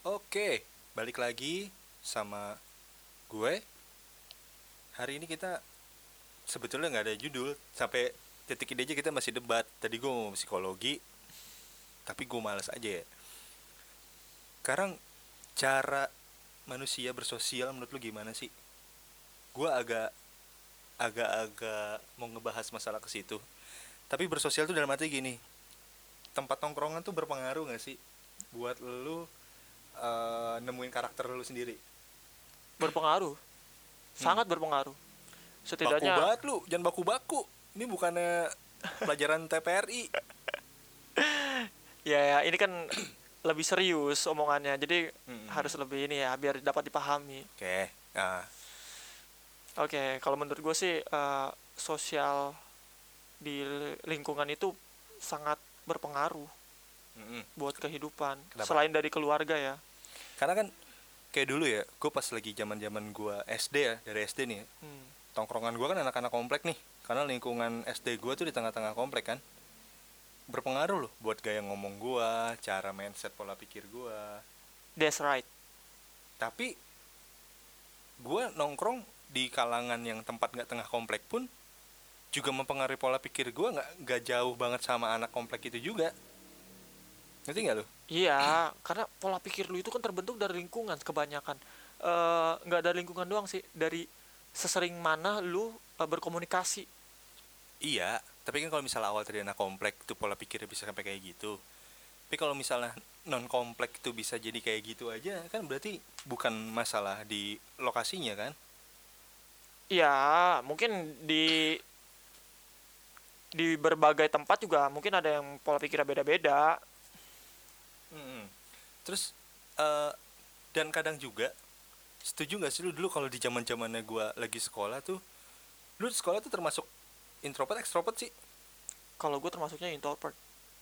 Oke, balik lagi sama gue. Hari ini kita sebetulnya nggak ada judul sampai titik ini aja kita masih debat. Tadi gue mau psikologi, tapi gue males aja ya. Sekarang cara manusia bersosial menurut lu gimana sih? Gue agak agak-agak mau ngebahas masalah ke situ. Tapi bersosial tuh dalam arti gini, tempat nongkrongan tuh berpengaruh gak sih buat lu eh, nemuin karakter lu sendiri? berpengaruh sangat berpengaruh Baku setidaknya banget lu, jangan baku-baku. Ini bukannya pelajaran TPRI. ya, ya ini kan lebih serius omongannya jadi Mm-mm. harus lebih ini ya biar dapat dipahami Oke, nah, oke kalau menurut gue sih eh, sosial di lingkungan itu sangat berpengaruh mm-mm. buat kehidupan Kenapa? selain dari keluarga ya karena kan kayak dulu ya, gue pas lagi zaman zaman gue SD ya, dari SD nih, Hmm. tongkrongan gue kan anak-anak komplek nih, karena lingkungan SD gue tuh di tengah-tengah komplek kan, berpengaruh loh buat gaya ngomong gue, cara mindset pola pikir gue. that's right Tapi gue nongkrong di kalangan yang tempat nggak tengah komplek pun juga mempengaruhi pola pikir gue nggak nggak jauh banget sama anak komplek itu juga. Ngerti nggak lo? Iya, karena pola pikir lu itu kan terbentuk dari lingkungan kebanyakan. Eh, nggak dari lingkungan doang sih, dari sesering mana lu eh, berkomunikasi. Iya, tapi kan kalau misalnya awal anak komplek tuh pola pikirnya bisa sampai kayak gitu. Tapi kalau misalnya non komplek tuh bisa jadi kayak gitu aja, kan berarti bukan masalah di lokasinya kan? Iya, mungkin di di berbagai tempat juga mungkin ada yang pola pikirnya beda-beda. Mm-mm. Terus eh dan kadang juga setuju nggak sih lu dulu kalau di zaman zamannya gua lagi sekolah tuh, lu di sekolah tuh termasuk introvert extrovert sih? Kalau gue termasuknya introvert.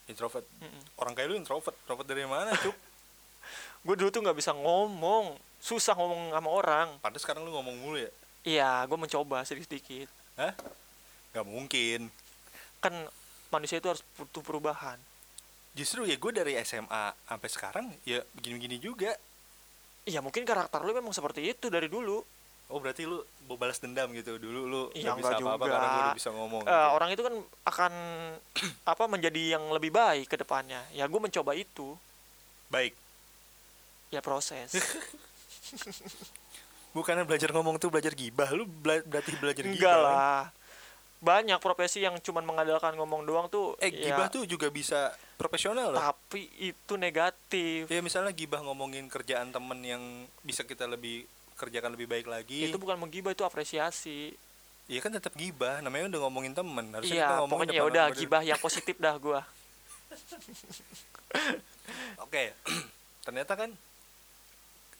Introvert. Mm-mm. Orang kayak lu introvert. Introvert dari mana, Cuk? Gue dulu tuh nggak bisa ngomong, susah ngomong sama orang. Pantes sekarang lu ngomong mulu ya? Iya, gue mencoba sedikit-sedikit. Hah? Gak mungkin. Kan manusia itu harus butuh perubahan. Justru ya gue dari SMA sampai sekarang ya begini-begini juga. Iya, mungkin karakter lu memang seperti itu dari dulu. Oh berarti lu mau balas dendam gitu dulu lu gak bisa apa-apa juga. karena udah bisa ngomong. Eh, gitu. orang itu kan akan apa menjadi yang lebih baik ke depannya. Ya gue mencoba itu. Baik. Ya proses. Bukannya belajar ngomong tuh belajar gibah, lu bela- berarti belajar gibah. Enggak kan? lah. Banyak profesi yang cuman mengandalkan ngomong doang tuh. Eh ya, gibah tuh juga bisa profesional loh. Tapi itu negatif. Ya misalnya gibah ngomongin kerjaan temen yang bisa kita lebih kerjakan lebih baik lagi. Itu bukan menggibah itu apresiasi. Iya kan tetap gibah, namanya udah ngomongin temen. Harusnya kita Iya, ngomongin pokoknya ya udah gibah yang positif dah gua. Oke, ternyata kan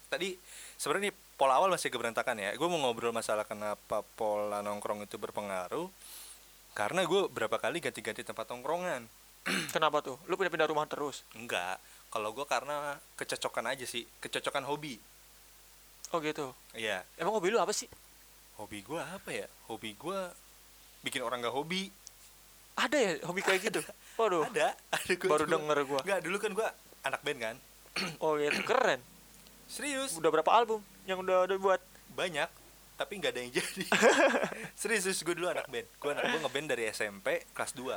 tadi sebenarnya pola awal masih keberantakan ya. Gue mau ngobrol masalah kenapa pola nongkrong itu berpengaruh. Karena gue berapa kali ganti-ganti tempat nongkrongan. Kenapa tuh? Lu pindah-pindah rumah terus? Enggak, kalau gue karena kecocokan aja sih, kecocokan hobi. Oh gitu. Iya, Emang hobi lu apa sih? hobi gue apa ya? Hobi gue bikin orang gak hobi. Ada ya hobi kayak gitu? Waduh. Ada, ada gue. Baru denger gua. Enggak, dulu kan gue anak band kan. Oh gitu, keren. Serius, Udah berapa album yang udah udah buat? banyak tapi nggak ada yang jadi serius serius gue dulu anak band gue anak gue ngeband dari SMP kelas 2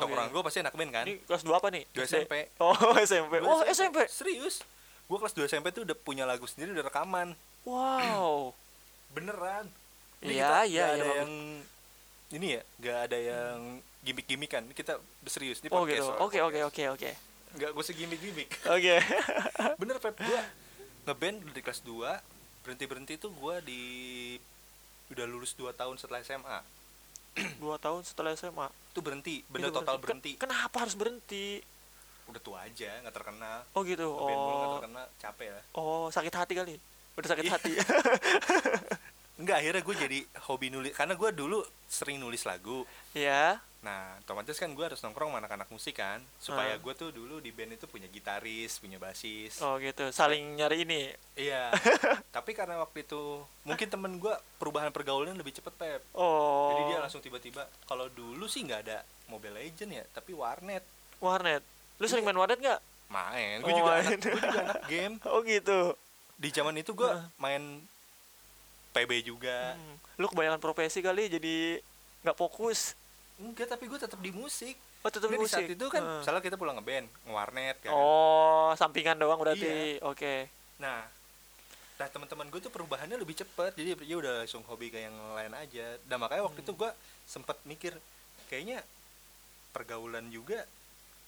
tongkrongan gue pasti anak band kan Ini kelas 2 apa nih? Dua SD? SMP. Oh, SMP. Gua Oh, SMP. serius gue kelas 2 SMP tuh udah punya lagu sendiri udah rekaman Wow. beneran Iya, iya, iya, yang ini ya nggak ada yang gimmick-gimmickan Ini kita serius ini Oh podcast gitu. soalnya Oke, oke, oke, oke. nggak gue segimmick-gimmick Oke. bener Pep gue ngeband dari kelas 2 berhenti berhenti tuh gue di udah lulus 2 tahun setelah SMA Dua tahun setelah SMA. itu berhenti bener Itu total Ken- berhenti Kenapa harus berhenti? udah tua aja nggak terkenal Oh gitu. Ngeband mulu nggak Oh. terkenal capek lah Oh, sakit hati kali. Udah sakit Iya. hati. enggak akhirnya gue jadi hobi nulis karena gue dulu sering nulis lagu ya. Nah otomatis kan gue harus nongkrong sama anak-anak musik kan supaya Ah. gue tuh dulu di band itu punya gitaris punya basis Oh gitu. Saling nyari ini. iya tapi karena waktu itu mungkin temen gue perubahan pergaulan lebih cepet pep Oh. jadi dia langsung tiba-tiba kalau dulu sih nggak ada Mobile Legend ya tapi warnet warnet. Lu sering Iya. main warnet nggak? main gue Oh, juga main. anak juga anak game oh gitu di zaman itu gue Heeh. main PB juga Hmm. lu kebanyakan profesi kali jadi nggak fokus enggak tapi gue tetap di musik. Oh tetap Nggak, di saat musik? itu kan Heeh. misalnya kita pulang ngeband ngewarnet kan? Oh sampingan doang berarti? Iya. oke. Nah nah teman-teman gue tuh perubahannya lebih cepat jadi dia udah langsung hobi kayak yang lain aja. Dan makanya waktu Hmm. itu gue sempet mikir kayaknya pergaulan juga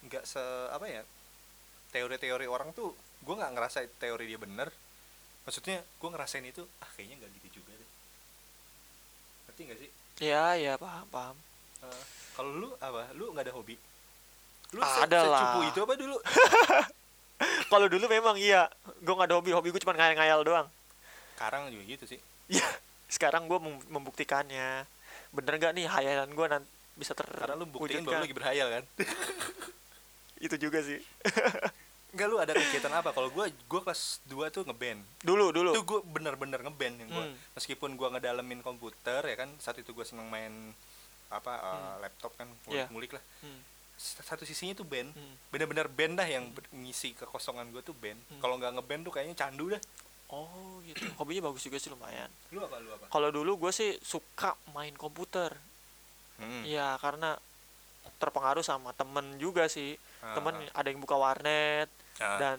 nggak se apa ya teori-teori orang tuh gue nggak ngerasa teori dia bener. Maksudnya gue ngerasain itu ah kayaknya nggak gitu juga deh. Ngerti nggak sih? Ya ya paham paham Eh, kalau lu apa? Lu nggak ada hobi? Lu Ada lah. secupu itu apa dulu? Kalau dulu memang iya. Gue nggak ada hobi. Hobi gue cuma ngayal-ngayal doang. Sekarang juga gitu sih. Ya sekarang gue membuktikannya. Bener nggak nih hayalan gue nanti bisa ter karena lu buktiin bahwa lu lagi berhayal kan? Itu juga sih. Enggak lu ada kegiatan apa? Kalau gua gua kelas 2 tuh ngeband. dulu dulu. Itu gua bener-bener ngeband yang gua. Hmm. meskipun gua ngedalemin komputer ya kan? Saat itu gua seneng main apa uh, laptop kan Iya. ngulik-ngulik lah. Hmm. Satu sisinya tuh band. Hmm. Bener-bener band dah yang ber- ngisi kekosongan gua tuh band. Hmm. Kalau nggak ngeband tuh kayaknya candu dah. oh gitu hobinya bagus juga sih lumayan Lu apa lu apa? kalau dulu gue sih suka main komputer Hmm. Iya karena terpengaruh sama temen juga sih Ah, temen ah. ada yang buka warnet Ah. dan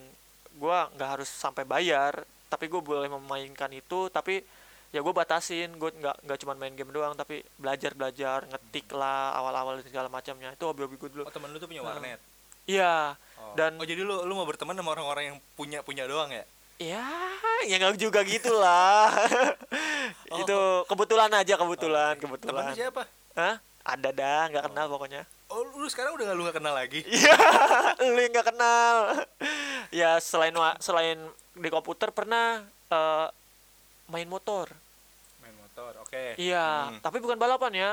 gua nggak harus sampai bayar tapi gue boleh memainkan itu tapi ya gue batasin gue nggak nggak cuma main game doang tapi belajar belajar ngetik lah awal-awal dan segala macamnya itu hobi-hobi gue dulu Oh, temen lu tuh punya Ah. warnet. iya Oh. Dan- oh jadi lu lu mau berteman sama orang-orang yang punya punya doang ya? ya ya nggak juga gitulah Oh. itu kebetulan aja Oh, kebetulan Temen kebetulan lu siapa? Hah? ada dah nggak kenal pokoknya Oh, lu sekarang udah gak lu gak kenal lagi? Iya, lu yang nggak kenal. ya selain selain di komputer pernah eh, main motor. Motor. Oke. Iya, Hmm. tapi bukan balapan ya.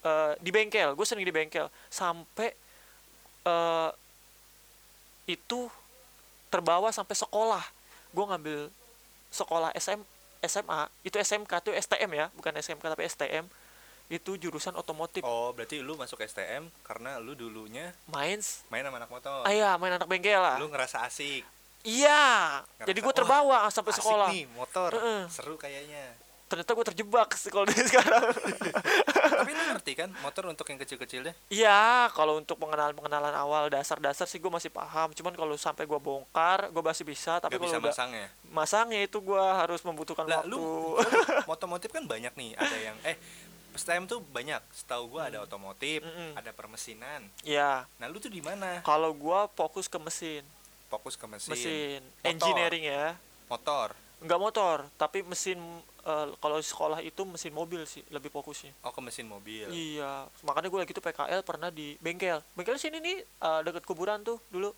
Eh, di bengkel, gue sering di bengkel. Sampai eh itu terbawa sampai sekolah. Gue ngambil sekolah SM, SMA, itu SMK tuh STM ya, bukan SMK tapi STM. Itu jurusan otomotif. Oh, berarti lu masuk STM karena lu dulunya Main, main sama anak motor. ah iya, main anak bengkel lah. Lu ngerasa asik. Iya, Ngerasa, jadi gue "Wah, terbawa sampai asik sekolah. nih, motor. Heeh. Seru kayaknya. Ternyata gue terjebak sekolah dari sekarang. Tapi lu ngerti kan motor untuk yang kecil-kecilnya? Iya, kalau untuk pengenalan-pengenalan awal dasar-dasar sih gue masih paham. Cuman kalau sampai gue bongkar, gue masih bisa. Tapi kalau masangnya. masangnya itu gue harus membutuhkan Lah, waktu. lu otomotif kan banyak nih. Ada yang eh STM tuh banyak. Setahu gua ada otomotif, Mm-mm. ada permesinan. Iya, Nah, lu tuh di mana? kalau gue fokus ke mesin, Fokus ke mesin. mesin, Motor. engineering ya. Motor. Nggak motor, tapi mesin. Eh, kalau sekolah itu mesin mobil sih lebih fokusnya. Oh, ke mesin mobil. Iya, makanya gue lagi tuh PKL pernah di bengkel. Bengkel sini nih eh, deket kuburan tuh dulu.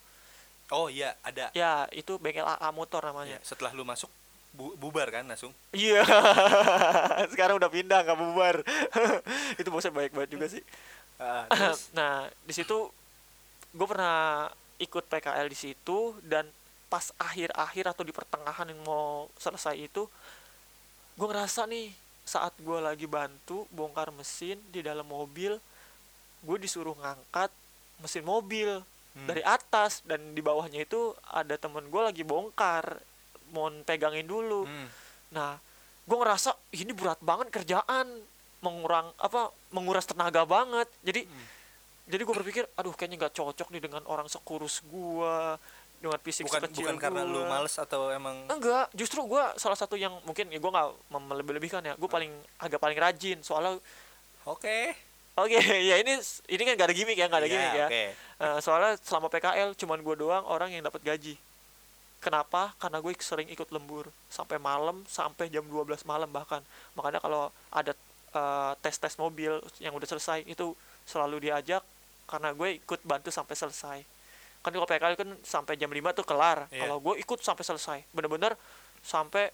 Oh iya, ada. Ya, itu bengkel AA motor Ya, namanya. setelah lu masuk bu- bubar kan langsung. Iya. Sekarang udah pindah nggak bubar. itu bosnya baik banget juga sih. Terus nah, di situ gue pernah ikut PKL di situ dan pas akhir-akhir atau di pertengahan yang mau selesai itu gue ngerasa nih saat gue lagi bantu bongkar mesin di dalam mobil gue disuruh ngangkat mesin mobil Hmm. dari atas dan di bawahnya itu ada temen gue lagi bongkar mau pegangin dulu Hmm. Nah, gue ngerasa ini berat banget kerjaan, mengurang apa menguras tenaga banget. Jadi Hmm. jadi gue berpikir, aduh kayaknya nggak cocok nih dengan orang sekurus gue, dengan fisik bukan sekecil bukan karena lu gua. males atau emang Enggak, justru gue salah satu yang mungkin ya gue nggak melebih-lebihkan ya. Gue paling agak paling rajin soalnya. oke Oke, ya ini ini kan gak ada gimmick ya, gak ada Iya, gimmick ya. oke. Eh, soalnya selama PKL cuman gue doang orang yang dapat gaji. Kenapa? Karena gue sering ikut lembur sampai malam, sampai jam 12 malam bahkan. Makanya kalau ada eh, tes-tes mobil yang udah selesai itu selalu diajak karena gue ikut bantu sampai selesai. Kan kalau PKL kan sampai jam 5 tuh kelar. Iya. Kalau gue ikut sampai selesai. Bener-bener sampai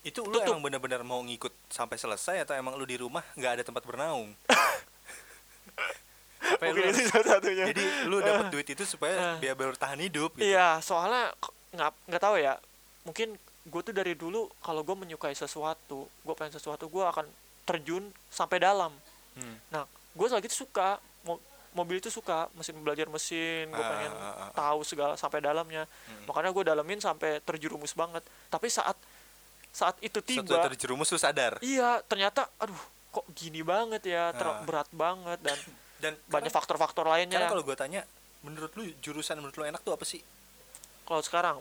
itu lu Tutup. emang bener-bener mau ngikut sampai selesai atau emang lu di rumah nggak ada tempat bernaung mungkin lu- itu satu-satunya. jadi lu dapat duit itu supaya Eh. biar bertahan hidup gitu. Iya, soalnya nggak nggak tahu ya. Mungkin gue tuh dari dulu kalau gue menyukai sesuatu, gue pengen sesuatu, gue akan terjun sampai dalam. Hmm. Nah, gue lagi suka mobil itu suka mesin belajar mesin gue Ah, pengen ah, ah, ah. tahu segala sampai dalamnya. Hmm. makanya gue dalemin sampai terjerumus banget. Tapi saat saat itu tiba terjerumus lu sadar? iya ternyata aduh kok gini banget ya ter- Ah. berat banget dan dan banyak faktor-faktor karena lainnya kalau gue tanya menurut lu jurusan menurut lu enak tuh apa sih? Kalau sekarang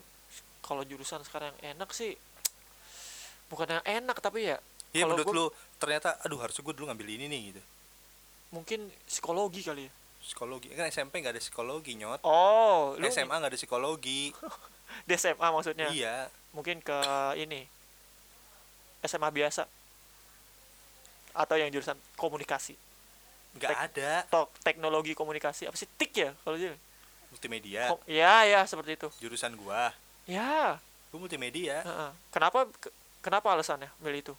kalau jurusan sekarang yang enak sih bukan yang enak tapi ya Iya Kalau menurut gua- lu ternyata aduh harusnya gue dulu ngambil ini nih gitu. Mungkin psikologi kali ya psikologi. Kan SMP nggak ada psikologi nyot. Oh lu SMA nggak ada psikologi. Di SMA maksudnya? Iya. Mungkin ke ini SMA biasa? Atau yang jurusan komunikasi? Nggak Tek- ada. atau teknologi komunikasi. Apa sih TIK ya kalau dia? Multimedia. Ko- ya ya seperti itu. Jurusan gua. Ya. Gua multimedia. Heeh. kenapa ke- kenapa alasannya milih itu?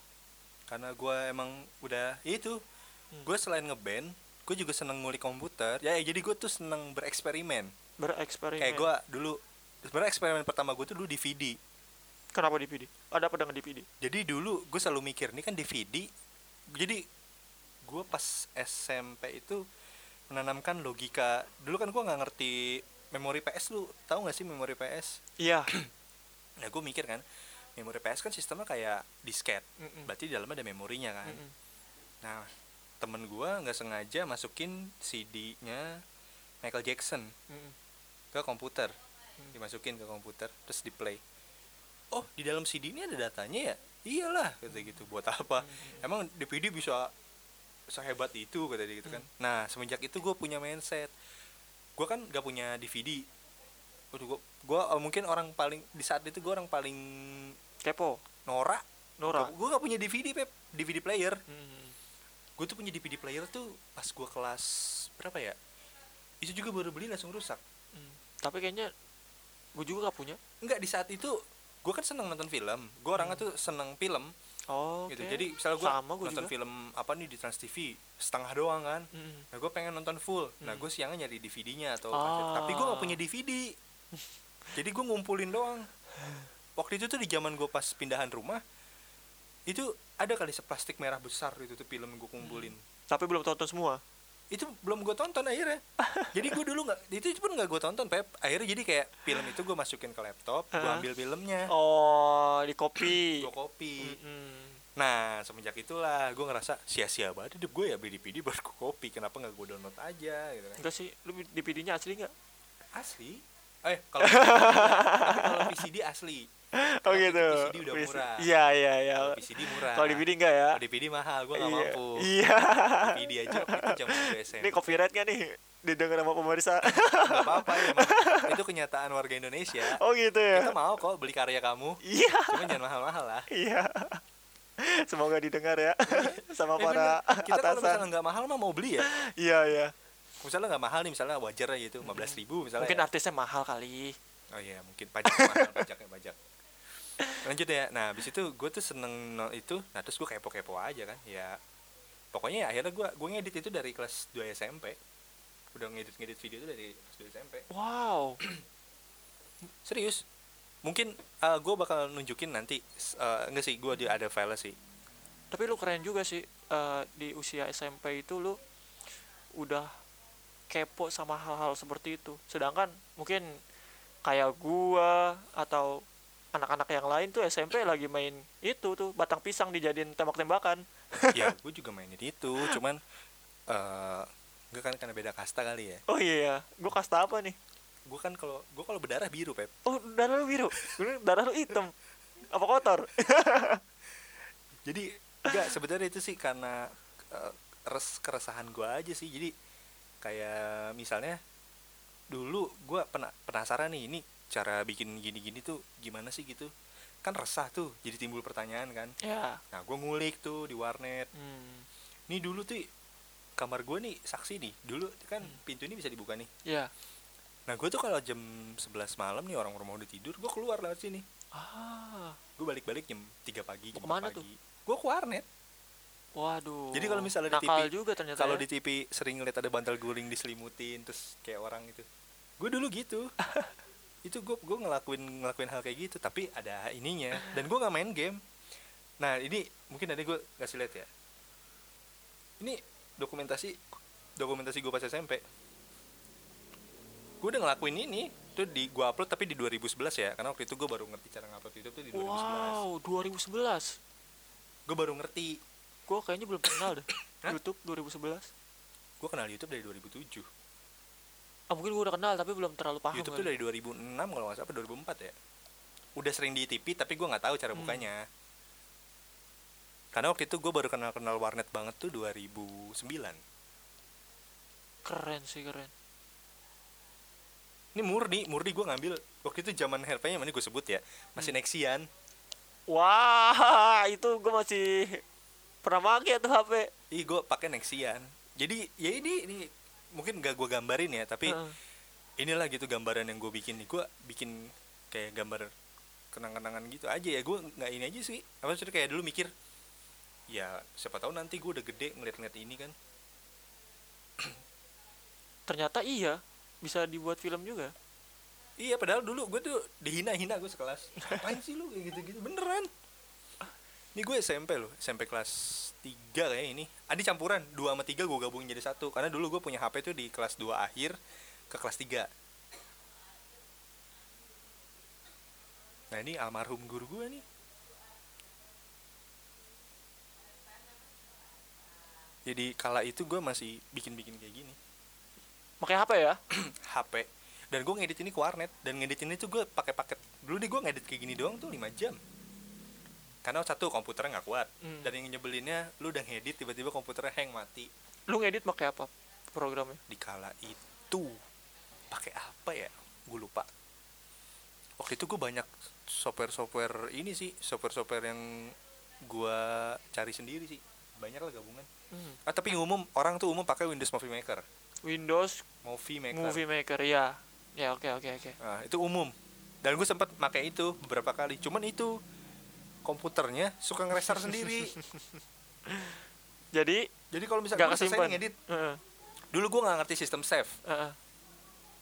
Karena gua emang udah itu. Hmm. gue selain ngeband gue juga seneng ngulik komputer. Ya jadi gue tuh seneng bereksperimen. Bereksperimen. Kayak gue dulu sebenarnya eksperimen pertama gue tuh dulu DVD kenapa DVD ada apa dengan DVD jadi dulu gue selalu mikir ini kan DVD jadi gue pas SMP itu menanamkan logika. Dulu kan gue nggak ngerti memori PS lu. Tahu nggak sih memori PS iya. Nah gue mikir kan memori PS kan sistemnya kayak disket. Mm-mm. berarti di dalamnya ada memorinya kan. Mm-mm. nah temen gue nggak sengaja masukin CD-nya Michael Jackson Mm-mm. ke komputer. Hmm. dimasukin ke komputer terus di play oh di dalam CD ini ada datanya ya? Iyalah kata gitu. Buat apa? Emang DVD bisa sehebat itu kata dia gitu kan. Nah semenjak itu gue punya mindset. Gue kan gak punya DVD Waduh, gue gua, eh, mungkin orang paling di saat itu gue orang paling kepo? norak. Nora gue gak punya DVD pep. DVD player. Mm. Gue tuh punya DVD player tuh pas gue kelas berapa ya itu juga baru beli langsung rusak Mm. tapi kayaknya gue juga gak punya Enggak di saat itu gue kan seneng nonton film gue orangnya tuh seneng film oh gitu jadi misalnya gue nonton juga. film apa nih di Trans TV setengah doang kan Mm. nah gue pengen nonton full nah Hmm. gue siangnya nyari DVD-nya atau Ah. kaset. tapi gue gak punya DVD jadi gue ngumpulin doang waktu itu tuh di zaman gue pas pindahan rumah itu ada kali seplastik merah besar itu tuh film gue kumpulin tapi belum tonton semua itu belum gue tonton akhirnya jadi gue dulu nggak itu pun nggak gue tonton pep akhirnya jadi kayak film itu gue masukin ke laptop gue ambil filmnya oh di kopi gue copy. Nah, semenjak itulah gue ngerasa sia-sia banget hidup gue ya beli DVD baru gue copy. Kenapa nggak gue download aja gitu kan? enggak sih lu DVD-nya asli nggak Asli. Eh, kalau kalau VCD asli. Oh gitu VCD udah murah. iya iya iya Kalau VCD murah. kalau DVD enggak ya Kalau DVD mahal, gue nggak iya mampu. iya DVD aja itu gue SMP. ini copyright nggak nih didengar sama pemirsa Nggak apa-apa ya, emang. Itu kenyataan warga Indonesia. oh gitu Kita ya mau kok beli karya kamu, iya cuma jangan mahal-mahal lah. iya semoga didengar ya sama Eh, para bener. Kita kalau misalnya atasan nggak mahal mah mau beli ya. iya iya Misalnya nggak mahal nih, misalnya wajar aja gitu, 15 ribu misalnya. mungkin ya. artisnya mahal kali Oh iya, mungkin pajak mahal, pajaknya pajak. Lanjut ya. Nah, habis itu gue tuh seneng no- itu, nah terus gue kepo-kepo aja kan. Ya pokoknya ya akhirnya gue gue ngedit itu dari kelas 2 SMP. Udah ngedit-ngedit video itu dari kelas 2 SMP. wow Serius. Mungkin gue bakal nunjukin nanti eh, enggak sih, gue ada file sih. tapi lu keren juga sih eh, di usia SMP itu lu udah kepo sama hal-hal seperti itu sedangkan mungkin kayak gua atau anak-anak yang lain tuh SMP lagi main itu tuh batang pisang dijadiin tembak-tembakan. Ya, gue juga mainin itu, cuman eh enggak kan karena beda kasta kali ya. oh iya gua kasta apa nih? Gue kan kalau gue kalau berdarah biru, Pep. oh darah lu biru? Darah lu hitam. Apa kotor? Jadi enggak sebenarnya itu sih karena eh, res keresahan gua aja sih. Jadi kayak misalnya dulu gua pena penasaran nih ini cara bikin gini-gini tuh gimana sih gitu? Kan resah tuh jadi timbul pertanyaan kan. Ya. Nah gua ngulik tuh di warnet. Hmm. nih dulu tuh kamar gua nih saksi nih. Dulu kan pintu ini bisa dibuka nih. Ya. Nah gua tuh kalau jam 11 malam nih orang rumah udah tidur gua keluar lewat sini. Ah. Gua balik-balik jam 3 pagi jam 4 ke mana pagi tuh? gua ke warnet. Waduh. Jadi kalau misalnya di TV juga ternyata kalau ya. di TV sering ngeliat ada bantal guling diselimutin terus kayak orang itu. Gue dulu gitu itu gue gue ngelakuin ngelakuin hal kayak gitu tapi ada ininya. Dan gue nggak main game. Nah ini mungkin ada gue kasih lihat ya. Ini dokumentasi dokumentasi gue pas SMP gue udah ngelakuin ini tuh di gue upload tapi di 2011 ya. Karena waktu itu gue baru ngerti cara ngupload YouTube tuh di 2011 wow 2011 gue baru ngerti. Gue kayaknya belum kenal deh? YouTube 2011 gue kenal YouTube dari 2007 ah mungkin gue udah kenal tapi belum terlalu paham YouTube tuh kali. dari 2006 kalau nggak salah apa 2004 ya? Udah sering di TV tapi gue nggak tahu cara Hmm. bukanya. Karena waktu itu gue baru kenal kenal warnet banget tuh 2009 keren sih keren. Ini murni murni gue ngambil waktu itu zaman HP-nya mana gue sebut ya? Masih Hmm. Nexian. Wah itu gue masih pernah pakai tuh HP ih gue pakai Nexian. Jadi ya ini ini mungkin gak gue gambarin ya tapi Heeh. inilah gitu gambaran yang gue bikin. Nih gue bikin kayak gambar kenang-kenangan gitu aja ya. Gue nggak ini aja sih. Apa maksudnya? Kayak dulu mikir ya siapa tahu nanti gue udah gede ngeliat-ngeliat ini kan. Ternyata iya bisa dibuat film juga. Iya padahal dulu gue tuh dihina-hina gue sekelas. Ngapain sih lu kayak gitu-gitu? Beneran. Ini gue SMP loh SMP kelas 3 kayak ini. Adi campuran 2 sama 3 gue gabungin jadi satu. Karena dulu gue punya HP tuh di kelas 2 akhir ke kelas 3 nah ini almarhum guru gue nih. Jadi kala itu gue masih bikin-bikin kayak gini. Pakai HP ya? HP dan gue ngedit ini ke warnet. Dan ngedit ini tuh gue pakai paket. Dulu nih gue ngedit kayak gini doang tuh 5 jam karena satu komputernya nggak kuat. Hmm. dan yang nyebelinnya lu udah ngedit tiba-tiba komputernya hang mati. Lu ngedit pakai apa programnya? Di kala itu pakai apa ya? Gue lupa. Waktu itu gue banyak software-software ini sih software-software yang gue cari sendiri sih. Banyak lah gabungan. Hmm. ah tapi umum orang tuh umum pakai Windows Movie Maker. Windows Movie Maker. Movie Maker ya ya oke oke oke. Nah, itu umum. Dan gue sempat pakai itu beberapa kali. Cuman itu komputernya suka ngereser sendiri. jadi Jadi kalau misalnya kesimpan nih ngedit, Heeh, dulu gue nggak ngerti sistem save. heeh.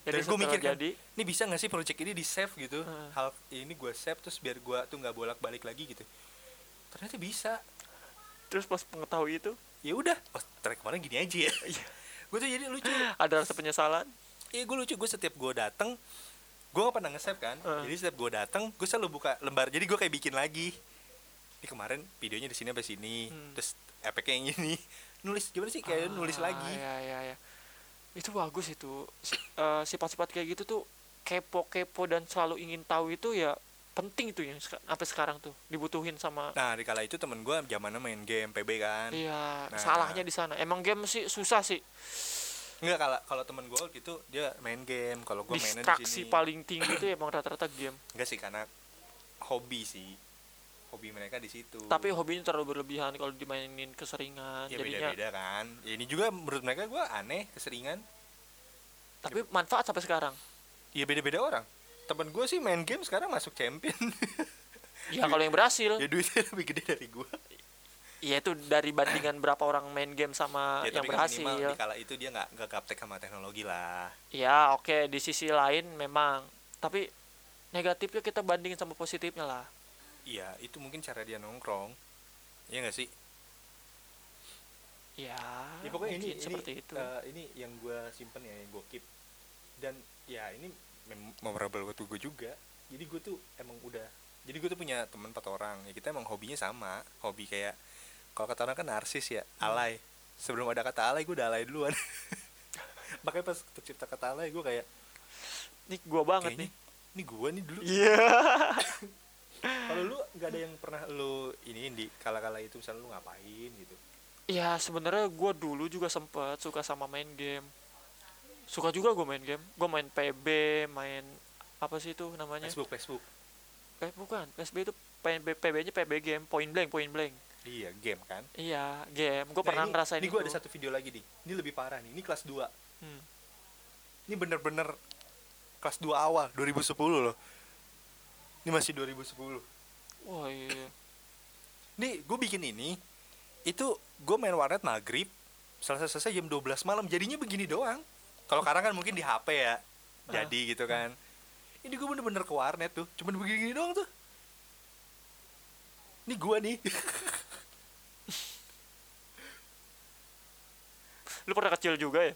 jadi Dan gue mikir kan, jadi ini bisa nggak sih project ini di save gitu? Heeh. Hal ini gue save terus biar gue tuh nggak bolak balik lagi gitu. Ternyata bisa. terus pas mengetahui itu Ya udah, oh ternyata kemarin gini aja ya. gue tuh jadi lucu. ada rasa penyesalan Iya gue lucu. Gue setiap gue dateng, gue gak pernah nge-save kan. Heeh. Jadi setiap gue dateng, gue selalu buka lembar. Jadi gue kayak bikin lagi. Ini kemarin videonya di sini sampai sini. Hmm. Terus efeknya yang ini. Nulis gimana sih kayak nulis Ah, lagi. ya ya ya itu bagus itu eh, sifat-sifat kayak gitu tuh kepo-kepo dan selalu ingin tahu itu ya penting itu yang sampai sekarang tuh dibutuhin sama Nah di kala itu temen gue zamannya main game PB kan. iya Nah. salahnya di sana emang game sih susah sih Enggak kalau kalau temen gue gitu dia main game. Kalau gue mainnya di distraksi sini. paling tinggi itu emang rata-rata game Enggak sih karena hobi sih. Hobi mereka di situ. tapi hobinya terlalu berlebihan kalau dimainin keseringan ya jadinya beda-beda kan. Ya, ini juga menurut mereka gue aneh keseringan. tapi manfaat sampai sekarang Ya beda-beda orang. Temen gue sih main game sekarang masuk champion. ya kalau yang berhasil ya duitnya lebih gede dari gue. ya itu dari bandingan berapa orang main game sama ya yang kan berhasil minimal di kala itu dia nggak nggak gaptek sama teknologi lah. Ya oke di sisi lain memang tapi negatifnya kita bandingin sama positifnya lah. Iya itu mungkin cara dia nongkrong. Iya nggak sih? Ya, ya pokoknya ini seperti ini itu. eh, ini yang gue simpen ya yang gue keep dan ya ini mem- memorable buat gue juga jadi gue tuh emang udah jadi gue tuh punya teman empat orang ya kita emang hobinya sama hobi kayak kalau kata orang kan narsis ya Hmm. alay sebelum ada kata alay gue udah alay duluan makanya pas tercipta kata alay gue kayak Ini gua banget kayaknya nih. ini gue nih dulu Iya. kalau lu nggak ada yang pernah lu ini di kala-kala itu misalnya lu ngapain gitu Ya sebenarnya gua dulu juga sempet suka sama main game. Suka juga gua main game. Gua main PB, main apa sih itu namanya? Facebook Facebook Eh bukan, PSB itu PB PB-nya PB game, point blank, point blank. iya game kan Iya, game. Gua Nah, pernah ini, ngerasain ini gue ada satu video lagi nih ini lebih parah nih ini kelas 2 Hmm. ini bener-bener kelas 2 awal 2010 loh ini masih 2010 Wah, iya. nih gue bikin ini itu gue main warnet maghrib selesai selesai jam 12 malam. Jadinya begini doang. Kalau sekarang kan mungkin di HP ya jadi gitu kan. Ini gue bener-bener ke warnet tuh cuman begini doang tuh. Ini gue nih. Lu pernah kecil juga ya?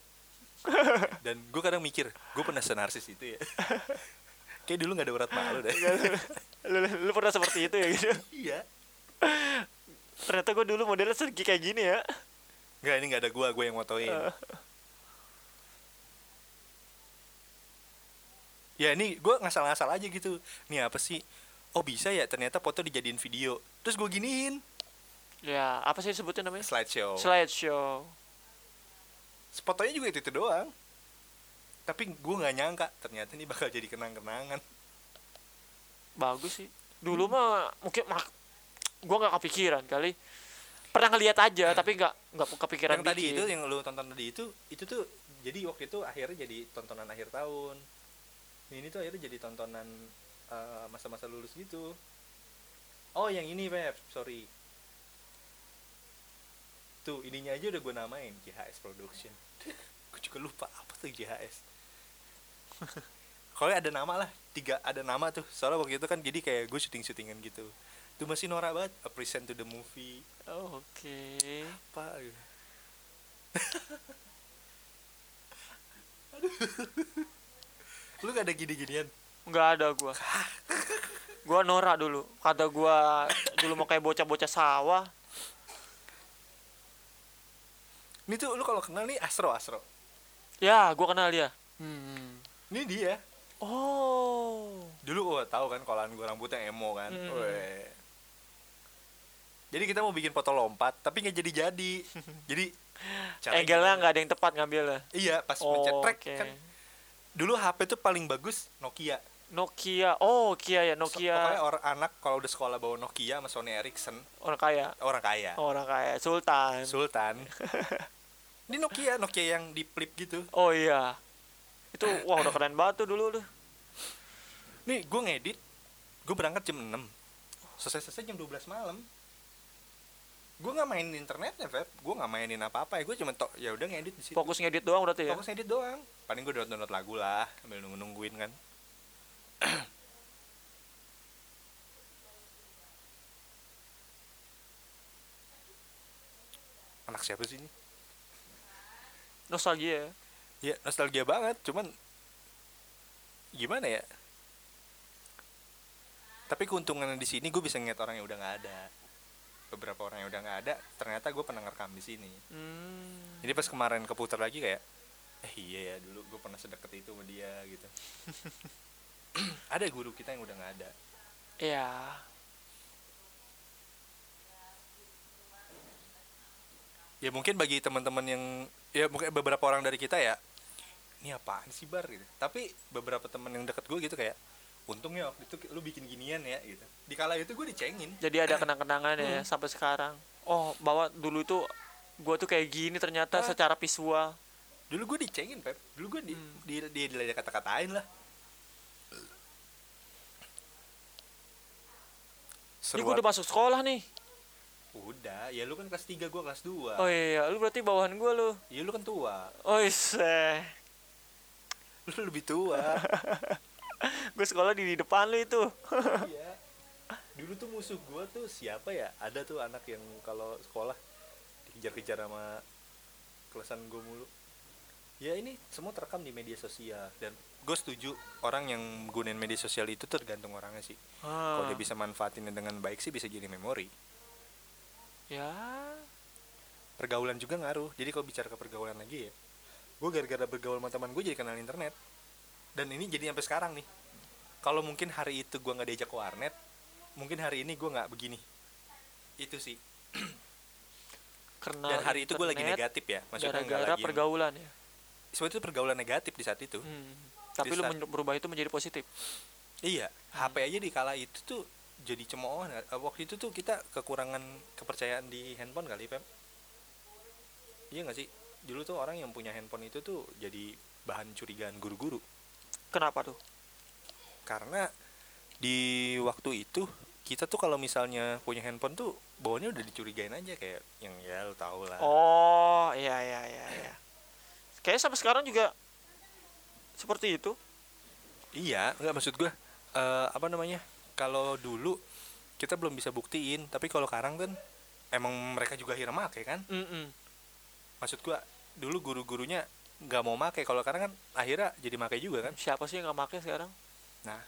dan gue kadang mikir gue pernah senarsis itu ya kayak dulu nggak ada urat malu deh. Lu, lu, lu pernah seperti itu ya gitu? Iya. Ternyata gue dulu modelnya segi kayak gini ya. Nggak ini nggak ada gue gue yang motoin. Eh. ya ini gue ngasal-ngasal aja gitu. Nih apa sih? Oh bisa ya ternyata foto dijadiin video. Terus gue giniin. Ya apa sih sebutnya namanya? Slideshow. Slideshow. Fotonya juga itu itu doang tapi gue nggak nyangka ternyata ini bakal jadi kenang-kenangan. Bagus sih. Dulu mah mungkin mak gue nggak kepikiran kali. Pernah ngeliat aja tapi nggak nggak kepikiran yang tadi itu yang lu tonton tadi itu itu tuh jadi waktu itu akhirnya jadi tontonan akhir tahun. Ini tuh akhirnya jadi tontonan eh, masa-masa lulus gitu. Oh yang ini Pep sorry. Tuh ininya aja udah gue namain JHS Production. Gue juga lupa apa tuh JHS kalau ada nama lah tiga ada nama tuh. Soalnya waktu itu kan jadi kayak gue syuting syutingan gitu. Itu masih norak banget a present to the movie. Oh, oke. Apa gitu. Aduh. lu gak ada gini-ginian? Nggak ada gua. Gua norak dulu. Kata gua dulu mau kayak bocah-bocah sawah. Ini tuh lu kalau kenal nih Astro Astro. Ya gua kenal dia. Hmm. Ini dia. Oh. Dulu gua tahu kan kalau gua rambutnya emo kan. Hmm. Weh. jadi kita mau bikin foto lompat tapi nggak jadi jadi jadi angle-nya gimana? nggak ada yang tepat ngambilnya? Iya pas oh, mencet track oke. kan. Dulu HP tuh paling bagus Nokia. Nokia. Oh Nokia ya So- Nokia. pokoknya orang anak kalau udah sekolah bawa Nokia sama Sony Ericsson. Orang kaya? Orang kaya. Orang kaya. Sultan. Sultan. Ini Nokia Nokia yang di flip gitu. Oh iya itu wah udah keren banget tuh dulu tuh. Nih gue ngedit gue berangkat jam 6 selesai selesai jam 12 malam. Gue nggak mainin internetnya Feb. Gue nggak mainin apa apa ya. Gue cuma tok ya udah ngedit di situ. Fokus ngedit doang berarti ya? Fokus ngedit doang. Paling gue download download lagu lah sambil nunggu nungguin kan. Anak siapa sih ini? Nostalgia ya ya nostalgia banget cuman gimana ya? Tapi keuntungannya di sini gue bisa ngeliat orang yang udah nggak ada. Beberapa orang yang udah nggak ada ternyata gue pernah ngerekam di sini. Hmm. jadi pas kemarin keputar lagi kayak eh iya ya dulu gue pernah sedekat itu sama dia gitu. Ada guru kita yang udah nggak ada. Ya ya mungkin bagi teman-teman yang ya mungkin beberapa orang dari kita ya ini apaan sih bar? Gitu. Tapi beberapa teman yang deket gue gitu kayak untungnya waktu itu lu bikin ginian ya gitu. Di kala itu gue dicengin. Jadi ada kenang-kenangan ya sampai sekarang. Oh bahwa dulu itu gua tuh kayak gini ternyata Ah. secara visual. Dulu gue dicengin pep. Dulu gue di Hmm. di di, di, kata-katain lah. Ini gua udah masuk sekolah nih. Udah. Ya lu kan kelas 3 gue kelas 2 oh iya lu berarti bawahan gua lu. Ya lu kan tua. Oh iya lu lebih tua. Gue sekolah di, di depan lu itu. Iya. Dulu tuh musuh gua tuh siapa ya? Ada tuh anak yang kalau sekolah dikejar-kejar sama kelasan gue mulu. Ya ini semua terekam di media sosial dan gue setuju orang yang gunain media sosial itu tergantung orangnya sih. Kalau dia Ah, bisa manfaatinnya dengan baik sih bisa jadi memori. Ya. Pergaulan juga ngaruh. Jadi kalau bicara ke pergaulan lagi ya gue gara-gara bergaul sama teman gue jadi kenal internet. Dan ini jadi sampai sekarang nih. Kalau mungkin hari itu gue nggak diajak ke warnet mungkin hari ini gue nggak begini. Itu sih. Karena dan hari itu gue lagi negatif ya. Maksudnya gara-gara lagi pergaulan ya? Sebenarnya itu pergaulan negatif di saat itu. Hmm. tapi Di lu saat- berubah itu menjadi positif? Iya. HP aja di kala itu tuh jadi cemoohan. Eh, waktu itu tuh kita kekurangan kepercayaan di handphone kali pem iya nggak sih dulu tuh orang yang punya handphone itu tuh jadi bahan curigaan guru-guru. Kenapa tuh? Karena di waktu itu kita tuh kalau misalnya punya handphone tuh bawahnya udah dicurigain aja kayak yang ya lu tau lah. Oh iya iya iya iya. Kayaknya sampai sekarang juga seperti itu. Iya nggak maksud gue eh, apa namanya kalau dulu kita belum bisa buktiin tapi kalau sekarang kan emang mereka juga akhirnya make kan? Mm-mm. Maksud gua dulu guru-gurunya nggak mau make kalau karena kan akhirnya jadi make juga kan? Siapa sih yang nggak make sekarang? Nah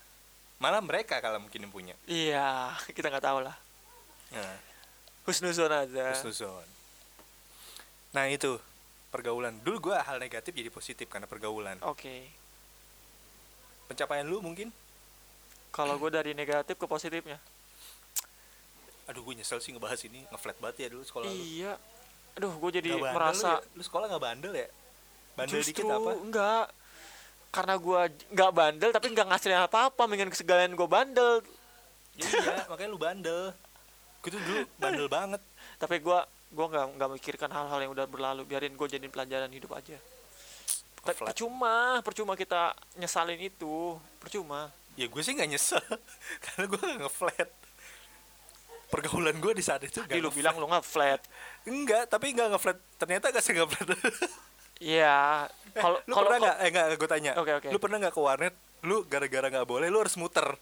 malah mereka kalau mungkin yang punya. Iya kita nggak tahu lah nah, husnuzon aja. Husnuzon. nah itu pergaulan. Dulu gua hal negatif jadi positif karena pergaulan. Oke. Pencapaian lu mungkin? Kalau gue dari negatif ke positifnya. Aduh gue nyesel sih ngebahas ini. Ngeflat banget ya dulu sekolah lu. Iya aduh gue jadi bandel merasa lu, ya? lu sekolah nggak bandel ya? Bandel justru dikit apa? enggak karena gue nggak bandel tapi nggak ngasilin apa-apa mendingan kesegalahan gue bandel. Iya makanya lu bandel. Gue tuh dulu bandel banget. Tapi gue gue nggak nggak mikirkan hal-hal yang udah berlalu. Biarin gue jadiin pelajaran hidup aja. Flat. percuma percuma kita nyesalin itu. Percuma. Ya gue sih nggak nyesel karena gue nggak ngeflat pergaulan gue di saat itu nggak lu bilang lu nggak flat enggak tapi nggak ngeflat. Ternyata gak sih ngeflat. Iya. Kalau lu pernah nggak? Eh nggak gue tanya. Oke, oke. lu pernah nggak ke warnet? Lu gara-gara nggak boleh lu harus muter.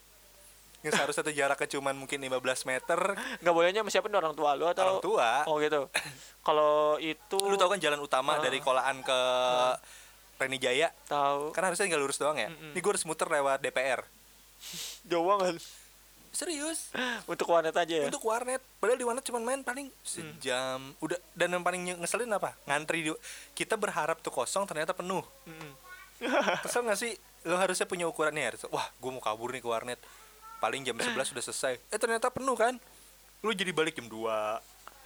Yang seharusnya tuh jaraknya cuman mungkin 15 meter. Nggak bolehnya sama siapa nih orang tua lu atau orang tua. Oh gitu. Kalau itu lu tau kan jalan utama Ah. dari Kolaan ke Reni Jaya tahu kan harusnya tinggal lurus doang ya? Mm-mm. ini gue harus muter lewat DPR jauh banget serius? Untuk warnet aja ya? Untuk warnet. Padahal di warnet cuma main paling sejam. Udah dan yang paling ngeselin apa? Ngantri di kita berharap tuh kosong ternyata penuh. Mm-mm. kesel gak sih? Lo harusnya punya ukurannya harus wah gue mau kabur nih ke warnet. Paling jam 11 sudah selesai. Eh ternyata penuh kan? Lu jadi balik jam 2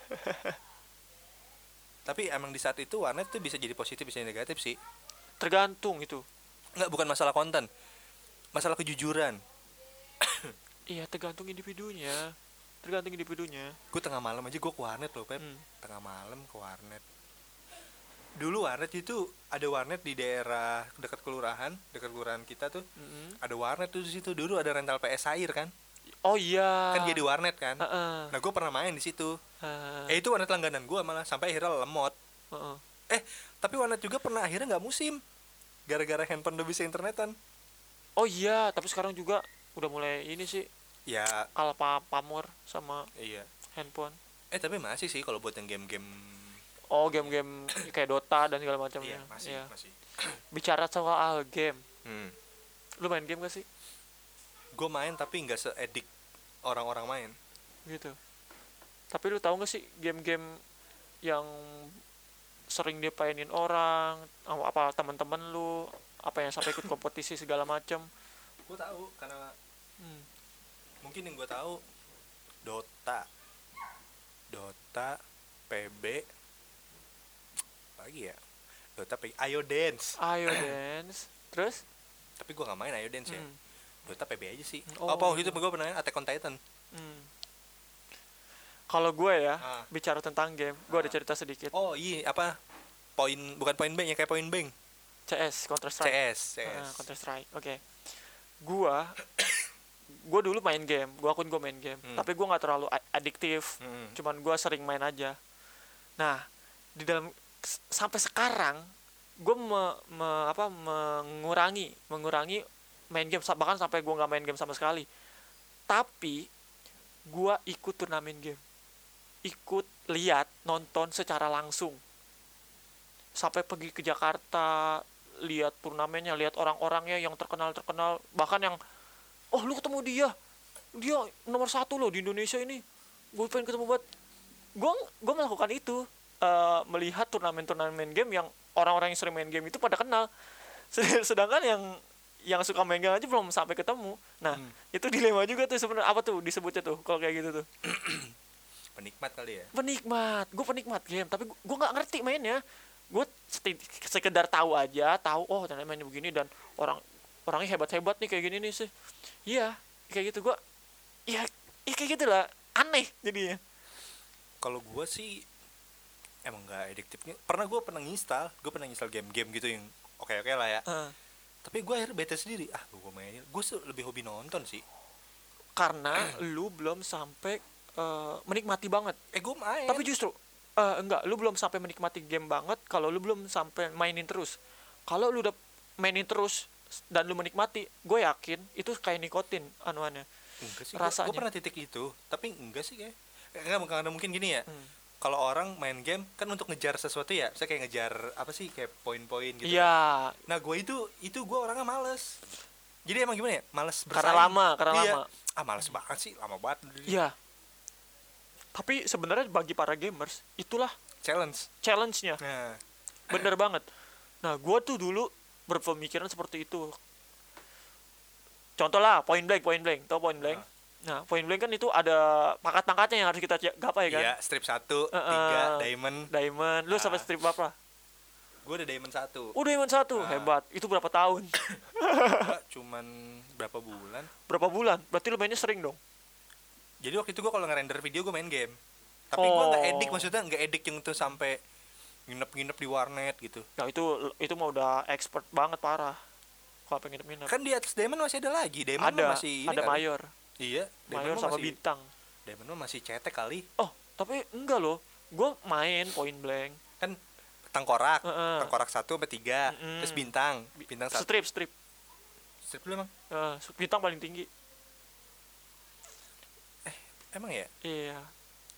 tapi emang di saat itu warnet tuh bisa jadi positif bisa jadi negatif sih. Tergantung itu. Nggak bukan masalah konten. Masalah kejujuran iya tergantung individunya. Tergantung individunya. Gue tengah malam aja gue ke warnet loh Pep. Hmm. tengah malam ke warnet. Dulu warnet itu ada warnet di daerah dekat kelurahan dekat kelurahan kita tuh. Mm-mm. ada warnet tuh di situ. Dulu ada rental PS air kan? Oh iya. Kan jadi warnet kan? Heeh. nah gue pernah main di situ. Heeh. eh itu warnet langganan gue malah sampai akhirnya lemot. Heeh. eh tapi warnet juga pernah akhirnya nggak musim. Gara-gara handphone udah bisa internetan. Oh iya. Tapi sekarang juga udah mulai ini sih ya. kalah pa- pamor sama iya. handphone. Eh tapi masih sih kalau buat yang game-game oh game-game kayak Dota dan segala macamnya. Iya masih Iya. masih. Bicara soal game. Hmm. lu main game gak sih? Gue main tapi nggak seedik orang-orang main. Gitu. Tapi lu tahu gak sih game-game yang sering dipainin orang apa teman-teman lu apa yang sampai ikut kompetisi segala macam? Gue tahu karena hmm. mungkin yang gue tahu Dota. Dota PB lagi ya? Dota PB Ayo Dance. Ayo dance. Terus? Tapi gue nggak main Ayo Dance ya. Hmm. Dota PB aja sih. Oh, apa waktu itu gue pernah main Attack on Titan? Hmm. kalau gue ya Ah. bicara tentang game gue ada Ah. cerita sedikit. Oh iya apa? Poin bukan poin bank ya kayak poin bank CS Counter Strike. CS CS Counter Strike oke. Gua gua dulu main game gua akun gua main game. Hmm. tapi gua nggak terlalu adiktif. Mm-mm. cuman gua sering main aja. Nah di dalam sampai sekarang gua me- me- apa mengurangi mengurangi main game. Bahkan sampai gua nggak main game sama sekali. Tapi gua ikut turnamen game. Ikut lihat nonton secara langsung. Sampai pergi ke Jakarta lihat turnamennya lihat orang-orangnya yang terkenal terkenal bahkan yang oh lu ketemu dia. Dia nomor satu loh di Indonesia ini. Gue pengen ketemu buat gue gue melakukan itu. Eh, melihat turnamen-turnamen game yang orang-orang yang sering main game itu pada kenal. Sed- sedangkan yang yang suka main game aja belum sampai ketemu. Nah Hmm. itu dilema juga tuh sebenarnya. Apa tuh disebutnya tuh kalau kayak gitu tuh? Penikmat kali ya? Penikmat. Gue penikmat game tapi gue nggak ngerti mainnya. Gue sekedar tahu aja tahu oh ternyata mainnya begini dan orang orangnya hebat hebat nih kayak gini nih sih. Iya kayak gitu. Gue ya, ya kayak gitu lah aneh jadinya. Kalau gue sih emang nggak adiktifnya pernah gue pernah nginstal gue pernah nginstal game-game gitu yang oke oke lah ya. Eh, tapi gue akhirnya bete sendiri. Ah gue mainin gue lebih hobi nonton sih. Karena lu belum sampai eh, menikmati banget. Eh gue main. Tapi justru eh, enggak lu belum sampai menikmati game banget kalau lu belum sampai mainin terus. Kalau lu udah mainin terus dan lu menikmati gue yakin itu kayak nikotin anuannya. Enggak sih rasanya. gue pernah titik itu tapi enggak sih kayak enggak karena mungkin gini ya. Hmm. kalau orang main game kan untuk ngejar sesuatu ya saya kayak ngejar apa sih kayak poin-poin gitu. Iya. Nah gue itu itu gue orangnya males. Jadi emang gimana ya males karena bersaing. lama karena Iya. lama. Ah males banget sih lama banget. Iya. Tapi sebenarnya bagi para gamers itulah challenge. challenge-nya. Nah. Bener banget. Nah gue tuh dulu berpemikiran seperti itu. Contoh lah point blank point blank. Tau point blank? Nah point blank kan itu ada pangkat-pangkatnya yang harus kita gapai kan? Iya strip satu Eh, tiga diamond. Diamond. Lu Ah. sampai strip berapa? Gue udah diamond satu. Oh diamond satu? Ah. hebat. Itu berapa tahun? Cuman berapa bulan? Berapa bulan? Berarti lu mainnya sering dong? Jadi waktu itu gue kalau ngerender video gue main game. Tapi gue nggak Oh. edik maksudnya nggak edik yang tuh sampai nginep-nginep di warnet gitu. Nah itu itu mah udah expert banget parah. Kalau pengen minum kan di atas diamond masih ada lagi. Diamond ada. masih ini ada kali. mayor. Iya mayor sama masih, bintang. Diamond mah masih cetek kali. Oh tapi enggak loh. Gue main point blank. Kan tengkorak. Heeh. tengkorak satu sampai tiga. Mm-mm. terus bintang. Bintang satu. strip strip. Strip dulu emang? Eh, bintang paling tinggi. Emang ya? Iya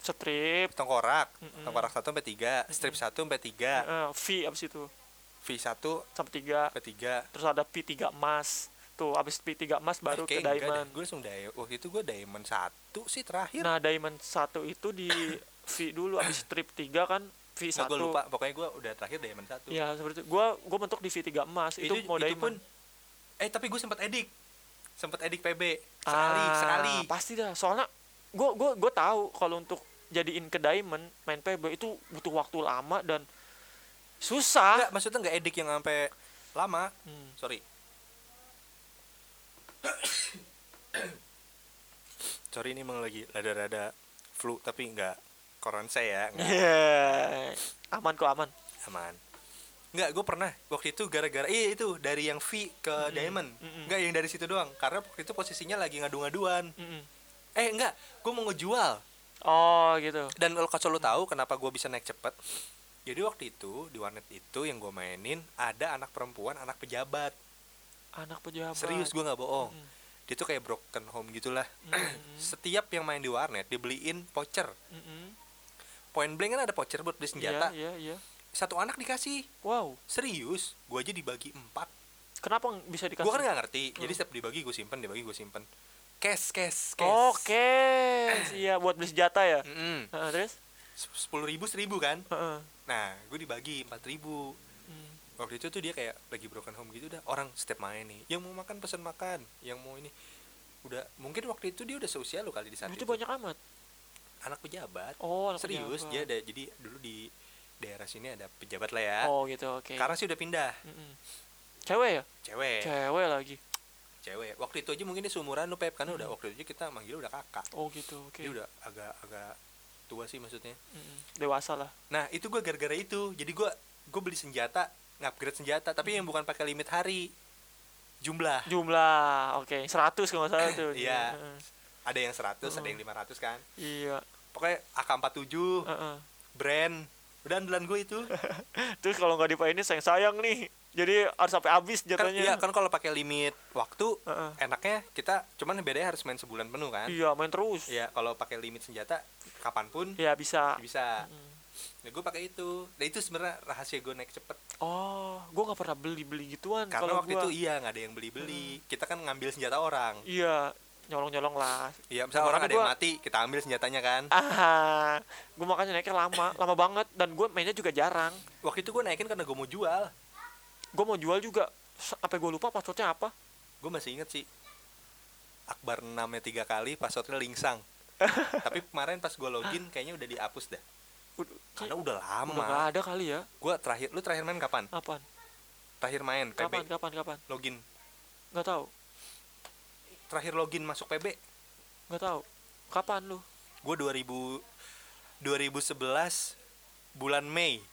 strip. Tengkorak. Mm-mm. tengkorak satu sampai tiga strip satu sampai tiga. Eh, V abis itu. V satu sampai tiga. sampai tiga. Terus ada P3 emas. Tuh abis P3 emas baru ke diamond. Gue langsung diamond waktu itu gue diamond satu sih terakhir. Nah diamond satu itu di V dulu abis strip 3 kan V Nggak, satu. gue lupa. Pokoknya gue udah terakhir diamond satu. Ya seperti itu. Gue gue mentok di V3 emas. Itu, mau diamond. pun eh tapi gue sempat edik. Sempat edik PB sekali Ah, sekali. pasti dah. Soalnya gue gue gue tahu kalau untuk jadiin ke diamond main PB itu butuh waktu lama dan susah. Enggak, maksudnya nggak edik yang sampai lama. Hmm. sorry. Sorry ini emang lagi rada-rada flu tapi nggak koron saya nggak Iya. aman kok aman. Aman. Nggak gue pernah waktu itu gara-gara iya itu dari yang V ke Diamond. Mm-mm. nggak yang dari situ doang. Karena waktu itu posisinya lagi ngadu-ngaduan. Mm-mm. eh enggak gue mau ngejual oh gitu. Dan kalau kalau lu tahu kenapa gue bisa naik cepet? Jadi waktu itu di warnet itu yang gue mainin ada anak perempuan anak pejabat. Anak pejabat. Serius gue nggak bohong. Mm. dia tuh kayak broken home gitulah. Mm-mm. setiap yang main di warnet dibeliin voucher. Mm-mm. point blank kan ada voucher buat beli senjata. Iya iya iya. Satu anak dikasih. Wow. Serius gue aja dibagi empat. Kenapa bisa dikasih gue kan nggak ngerti. Jadi Hmm. setiap dibagi gue simpen dibagi gue simpen cash cash cash oke iya buat beli senjata ya? Mm-mm. Heeh, terus? Sepuluh ribu seribu kan? Heeh. nah gue dibagi empat ribu. Hmm. waktu itu tuh dia kayak lagi broken home gitu dah orang setiap main nih. Yang mau makan pesan makan. Yang mau ini udah mungkin waktu itu dia udah seusia lo kali di saat itu itu, banyak amat? Anak pejabat. Oh anak serius pejabat. dia ada jadi dulu di daerah sini ada pejabat lah ya. Oh gitu oke. Sekarang sih udah pindah. Mm-mm. cewek ya? Cewek. Cewek lagi cewek. Waktu itu aja mungkin dia seumuran lu pep kan udah Mm. waktu itu kita manggil udah kakak. Oh gitu oke. Dia udah agak agak tua sih maksudnya. Mm-mm. dewasa lah. Nah itu gue gara-gara itu. Jadi gue gue beli senjata ngupgrade senjata tapi yang bukan pakai limit hari. Jumlah. Jumlah oke. 100 kalau nggak salah tuh. Iya. Heeh. ada yang 100 ada yang 500 kan. Iya. Pokoknya AK47 Heeh. brand. Udah andalan gue itu. Terus kalau nggak dipainin sayang sayang nih jadi harus sampai habis kan, jatuhnya. iya kan kalau pakai limit waktu Heeh. enaknya kita cuman bedanya harus main sebulan penuh kan? Iya main terus. Ya kalau pakai limit senjata kapan pun ya bisa. bisa. Mm. nah gue pakai itu. Nah itu sebenarnya rahasia gue naik cepet. Oh gue nggak pernah beli beli gituan karena kalau waktu gua. itu iya nggak ada yang beli beli kita kan ngambil senjata orang. Iya nyolong nyolong lah. Iya misalnya orang ada yang gua- mati kita ambil senjatanya kan? Ah gue makanya naiknya lama lama banget. Dan gue mainnya juga jarang. Waktu itu gue naikin karena gue mau jual gue mau jual juga. Sampai gue lupa passwordnya apa? Gue masih inget sih. Akbar 6 nya tiga kali passwordnya lingsang. Tapi kemarin pas gue login kayaknya udah dihapus dah. Karena udah udah lama nggak ada kali ya? Gue terakhir lu terakhir main kapan? Apaan terakhir main PB kapan kapan kapan? Login. Nggak tahu. Terakhir login masuk PB nggak tahu. Kapan lu? Gue 2000 2011 bulan Mei.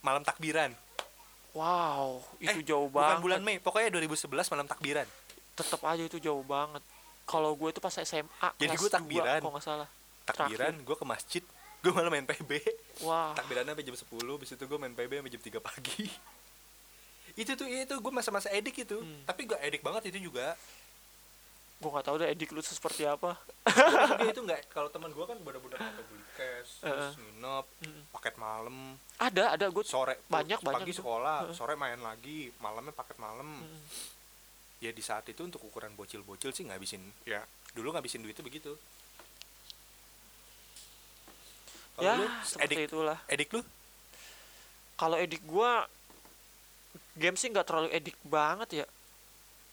Malam takbiran wow itu Eh, jauh bukan banget. Bulan Mei pokoknya 2011 malam takbiran. Tetap aja itu jauh banget. Kalau gue itu pas SMA Jadi gue takbiran. kalau nggak salah. Takbiran gue ke masjid gue malah main PB wah. Takbirannya sampai jam 10 habis itu gue main PB sampai jam 3 pagi. Itu tuh itu gue masa-masa edik itu. Hmm. tapi gak edik banget itu juga gue nggak tahu deh edik lu seperti apa. Dia itu nggak kalau teman gue kan bener-bener sampai beli cash terus nginep paket malam. Ada ada gue sore Banyak, pagi banyak sekolah sore main lagi malamnya paket malam. Ya di saat itu untuk ukuran bocil-bocil sih ngabisin ya dulu ngabisin duitnya begitu. Kalau ya lu seperti edik itulah. Edik lu? Kalau edik gue game sih nggak terlalu edik banget ya.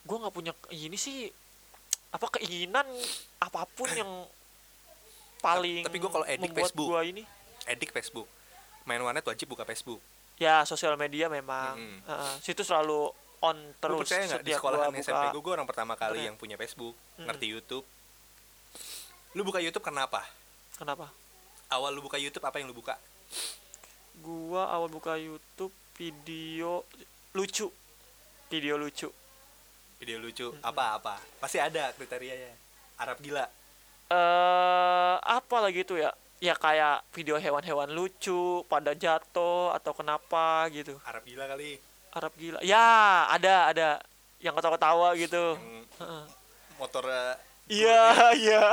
Gue nggak punya ini sih apa keinginan apa pun yang paling tapi gua kalau edik membuat Facebook. gua ini. Edik Facebook. Main warnet wajib buka Facebook. Ya sosial media memang. Mm-mm. Heeh, situ selalu on Lu terus percaya nggak? Di sekolahan gua SMP gue gue orang pertama kali internet. yang punya Facebook. Mm-mm. ngerti YouTube? Lu buka YouTube kenapa kenapa? Awal lu buka YouTube apa yang lu buka? Gua awal buka YouTube video lucu. Video lucu video lucu. Apa apa pasti ada kriterianya. Arab gila. Eh apa lagi itu ya? Ya kayak video hewan-hewan lucu pada jatuh atau kenapa gitu. Arab gila kali. Arab gila. Ya ada ada. Yang ketawa-ketawa gitu. Yang motor eh, iya iya.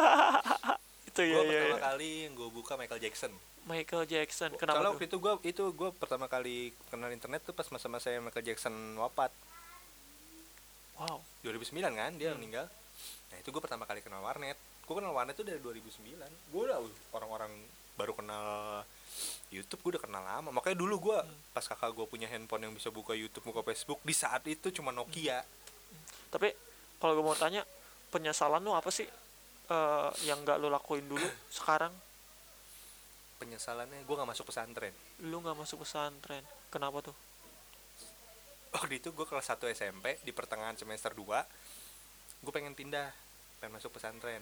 Itu ya gue ya, pertama ya. kali yang gue buka Michael Jackson. Michael Jackson. Kalau kenapa tuh? itu gue itu gue pertama kali kenal internet tuh pas masa-masa Michael Jackson wafat wow. 2009 kan dia Hmm. meninggal. Nah itu gue pertama kali kenal warnet. Gue kenal warnet tuh dari 2009 gue udah uh, orang-orang baru kenal YouTube gue udah kenal lama. Makanya dulu gue Hmm. pas kakak gue punya handphone yang bisa buka YouTube buka Facebook di saat itu cuma Nokia. Tapi kalau gue mau tanya penyesalan lu apa sih eh, yang nggak lu lakuin dulu sekarang? Penyesalannya gue nggak masuk pesantren. Lu nggak masuk pesantren. Kenapa tuh waktu itu gue kelas 1 SMP di pertengahan semester 2 gue pengen pindah pengen masuk pesantren.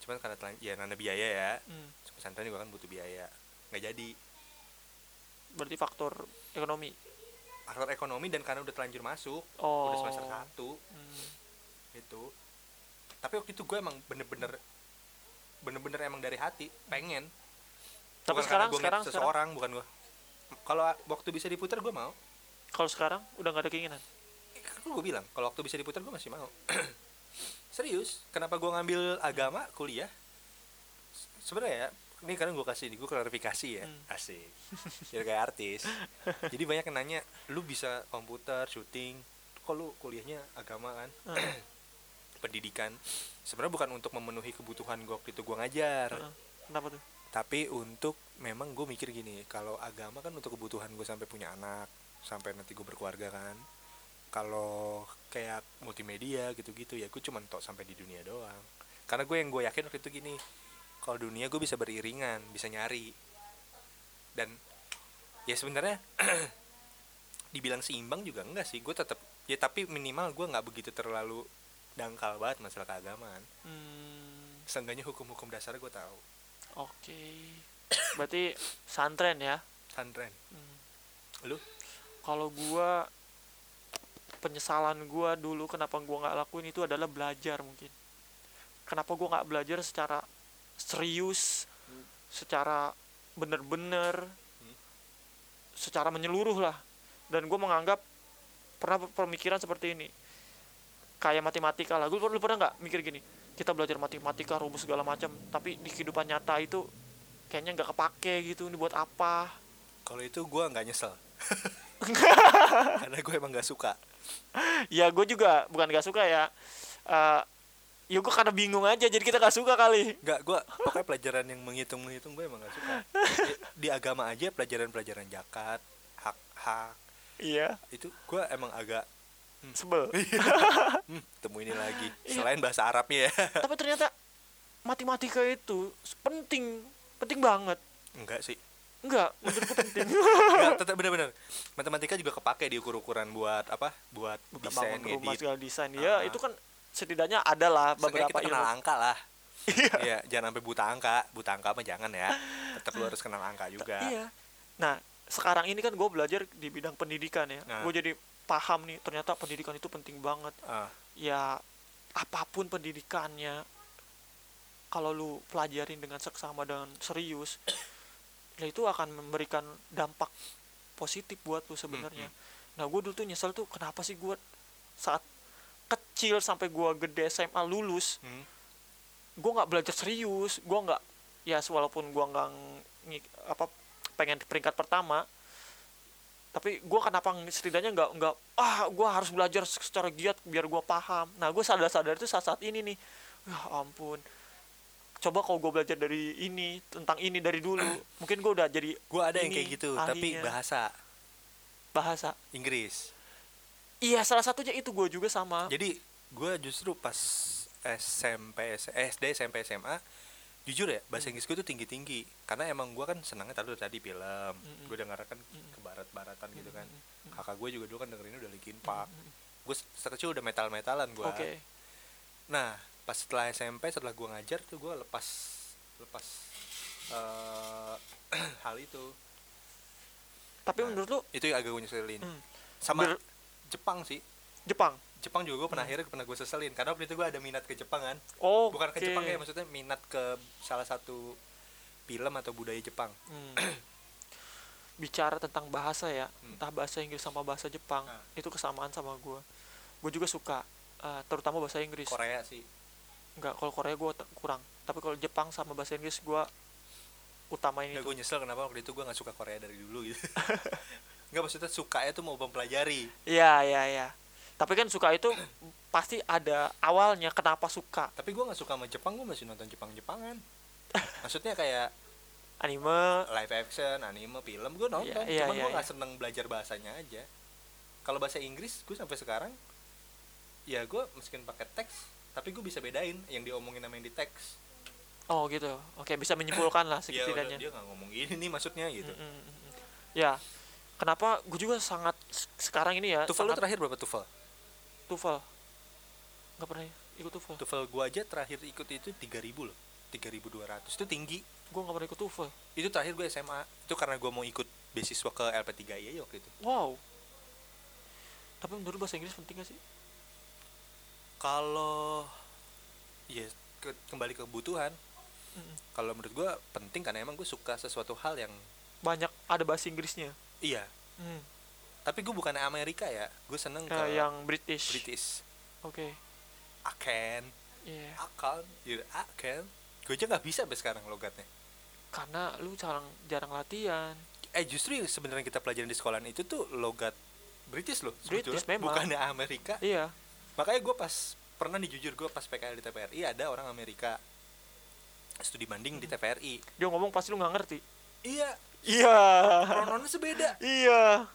Cuman karena telan- ya nana biaya ya. Hmm, pesantren juga kan butuh biaya. Nggak jadi. Berarti faktor ekonomi? Faktor ekonomi dan karena udah terlanjur masuk oh. udah semester satu. Hmm. gitu. Tapi waktu itu gue emang bener-bener bener-bener emang dari hati pengen. Tapi Bukan sekarang gua sekarang ngeliat sekarang seseorang bukan gue kalau waktu bisa diputar gue mau kalau sekarang udah nggak ada keinginan? Kan gue bilang kalau waktu bisa diputar gue masih mau. Serius kenapa gue ngambil agama kuliah? Se- sebenarnya ya ini karena gue kasih gue klarifikasi ya. Hmm. asik. Biar kayak artis. Jadi banyak yang nanya lu bisa komputer syuting? Kok lu kuliahnya agama kan? Heeh, pendidikan. Sebenarnya bukan untuk memenuhi kebutuhan gue waktu itu gue ngajar. Heeh. kenapa tuh? Tapi untuk memang gue mikir gini kalau agama kan untuk kebutuhan gue sampai punya anak sampai nanti gue berkeluarga kan. Kalau kayak multimedia gitu-gitu ya gue cuma tok sampai di dunia doang. Karena gue yang gue yakin waktu itu gini kalau dunia gue bisa beriringan bisa nyari. Dan ya sebenarnya dibilang seimbang juga enggak sih. Gue tetap ya tapi minimal gue nggak begitu terlalu dangkal banget masalah keagamaan. Hmm, seenggaknya hukum-hukum dasar gue tahu. Oke. Berarti santren ya? Santren. Hmm. lu kalau gua penyesalan gua dulu kenapa gua nggak lakuin itu adalah belajar mungkin kenapa gua nggak belajar secara serius Hmm. secara bener-bener Hmm. secara menyeluruh lah dan gua menganggap pernah pemikiran seperti ini kayak matematika lah gue lu pernah nggak mikir gini kita belajar matematika rumus segala macam tapi di kehidupan nyata itu kayaknya nggak kepake gitu ini buat apa Kalau itu gue nggak nyesel. Karena gue emang nggak suka. ya gue juga bukan gak suka ya Eh ya gue karena bingung aja jadi kita gak suka kali Nggak, gue pokoknya pelajaran yang menghitung menghitung gue emang nggak suka. Di, di agama aja pelajaran-pelajaran zakat, hak hak iya itu gue emang agak sebel hmm, temu ini lagi. Selain bahasa Arabnya ya. tapi ternyata matematika itu penting penting banget Enggak sih. Enggak menurutku penting Enggak, tetap bener-bener. Matematika juga kepake di ukur-ukuran buat apa? Buat desain, bangun rumah edit. segala desain ya Ah. itu kan setidaknya ada lah beberapa kita kenal ilmu angka lah. Iya, jangan sampai buta angka. Buta angka mah jangan ya. Tetap lu harus kenal angka juga. iya nah sekarang ini kan gue belajar di bidang pendidikan ya Nah. gue jadi paham nih ternyata pendidikan itu penting banget Ah, ya apa pun pendidikannya kalau lu pelajarin dengan seksama dan serius ya itu akan memberikan dampak positif buat lu sebenarnya. Nah gue dulu tuh nyesel tuh kenapa sih gue saat kecil sampai gua gede SMA lulus Hmm. gua nggak belajar serius gua nggak ya walaupun gua nggak apa pengen peringkat pertama tapi gua kenapa setidaknya nggak nggak ah gua harus belajar secara giat biar gua paham. Nah gue sadar sadar itu saat saat ini nih. Ya ampun coba kalau gue belajar dari ini tentang ini dari dulu mungkin gue udah jadi gue ada yang kayak gitu tapi ahlinya. bahasa. Bahasa. Inggris. Iya salah satunya itu gue juga sama. Jadi gue justru pas SMP SD SMP SMA jujur ya bahasa Hmm. Inggris gue tuh tinggi tinggi karena emang gue kan senangnya tadi tadi film. Hmm. gue denger kan ke barat baratan gitu kan. Kakak gue juga dulu kan dengerinnya udah Linkin Park. Gue sekecil udah metal metalan gue oke. Nah pas setelah SMP setelah gue ngajar tuh gue lepas lepas eh, hal itu. Tapi Nah. menurut lu? itu yang agak gue nyeselin. Hmm. sama Ber- Jepang sih. Jepang? Jepang juga gue pernah akhirnya pernah gue seselin karena waktu itu gue ada minat ke Jepang kan. Oh bukan ke Jepang ya maksudnya minat ke salah satu film atau budaya Jepang. Hmm. bicara tentang bahasa ya Hmm. entah bahasa Inggris sama bahasa Jepang Ah. itu kesamaan sama gue gue juga suka eh, terutama bahasa Inggris. Korea sih Enggak, kalau Korea gue kurang. Tapi kalau Jepang sama bahasa Inggris gue utamain nggak itu. gue nyesel kenapa waktu itu gue nggak suka Korea dari dulu gitu. Nggak maksudnya suka itu mau mempelajari. Iya iya iya. Tapi kan suka itu pasti ada awalnya kenapa suka. Tapi gue nggak suka sama Jepang gue masih nonton Jepang Jepangan maksudnya kayak anime. Live action anime film gue nonton. Iya, iya, cuman iya, gue nggak iya. seneng belajar bahasanya aja. Kalau bahasa Inggris gue sampai sekarang ya gue meskipun pakai teks tapi gue bisa bedain yang diomongin sama yang di teks. Oh gitu. Oke bisa menyimpulkan lah ya udah setidaknya dia nggak ngomong ini nih maksudnya gitu. Mm, mm, mm, mm. ya kenapa gue juga sangat sekarang ini ya lu sangat terakhir berapa TOEFL TOEFL nggak pernah ikut TOEFL TOEFL gue aja terakhir ikut itu 3000 loh 3200 itu tinggi. Gue nggak pernah ikut TOEFL itu terakhir gue SMA itu karena gue mau ikut beasiswa ke LP3I waktu itu. Wow. Tapi menurut bahasa Inggris penting gak sih kalau ya ke- kembali ke kebutuhan. Mm. kalau menurut gue penting karena emang gue suka sesuatu hal yang banyak ada bahasa Inggrisnya. Iya. Hmm. tapi gue bukan Amerika ya gue seneng ke Eh, yang British. British. Oke. I can. Iya. I can you I can. Gue aja nggak bisa sampai sekarang logatnya. Karena lu jarang jarang latihan. Eh justru sebenarnya kita pelajarin di sekolah itu tuh logat British loh British memang. bukannya Amerika. Iya makanya gue pas pernah nih jujur gue pas PKL di TPRI ada orang Amerika studi banding di TPRI dia ngomong pasti lu nggak ngerti. Iya. Iya. Pronounnya sebeda iya.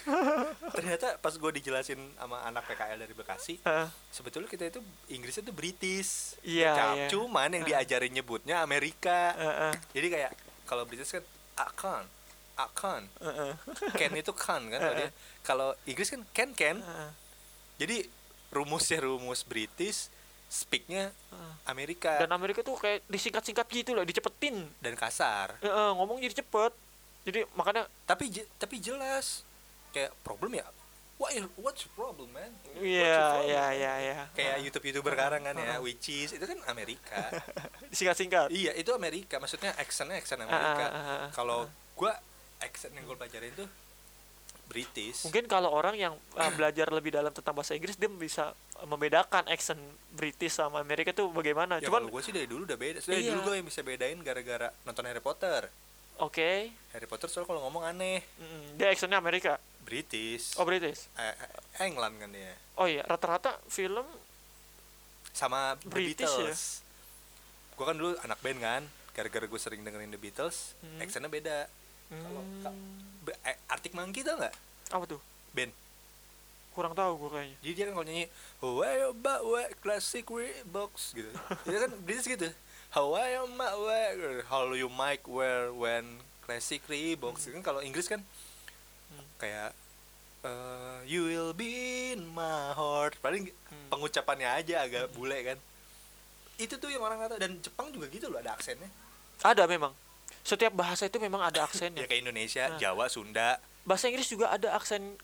Ternyata pas gue dijelasin sama anak PKL dari Bekasi Heeh. sebetulnya kita itu Inggrisnya tuh British. Iya, iya. cuman yang diajarin nyebutnya Amerika. Heeh, jadi kayak kalau British kan akan akan heeh, can itu kan kan kalau dia. Kalau Inggris kan can can heeh, jadi rumusnya rumus British speaknya heeh. Amerika. Dan Amerika tuh kayak disingkat-singkat gitu loh dicepetin. Dan kasar. Heeh, ngomong jadi cepet. Jadi makanya tapi je- tapi jelas. Kayak problem ya what is what's your problem man? What's iya iya iya iya. Kayak YouTube youtuber sekarang kan ya Heeh. which is itu kan Amerika. Disingkat-singkat? Iya itu Amerika. Maksudnya accentnya accent Ah, Amerika. Ah, ah, ah. kalau gua accent yang gue pelajarin tuh British. Mungkin kalau orang yang uh, belajar lebih dalam tentang bahasa Inggris dia bisa uh, membedakan accent British sama Amerika tuh bagaimana. Ya cuman kalau gue sih dari dulu udah beda. Dari Iya. dulu gue yang bisa bedain gara-gara nonton Harry Potter. Oke. Harry Potter soal kalau ngomong aneh. Mm, dia accentnya Amerika? British. Oh British. Eh, eh, England kan dia. Oh iya rata-rata film sama The British ya? Beatles. Gue kan dulu anak band kan. Gara-gara gue sering dengerin The Beatles Hmm. accentnya beda. Kalau- hmm, Be- eh, Arctic Monkey tau nggak? Apa tuh? Band kurang tahu gue kayaknya. Jadi dia kan kalau nyanyi Hawaii Mbak We Classic Box gitu. Dia kan British gitu. Hawaii Mbak We How you might wear when Classic Reeboks kan kalau Inggris kan Hmm. kayak eh, You will be in my heart. Paling Hmm. pengucapannya aja agak bule kan. Itu tuh yang orang kata dan Jepang juga gitu loh ada aksennya. Ada memang setiap bahasa itu memang ada ya aksennya kayak Indonesia Nah. Jawa Sunda bahasa Inggris juga ada aksen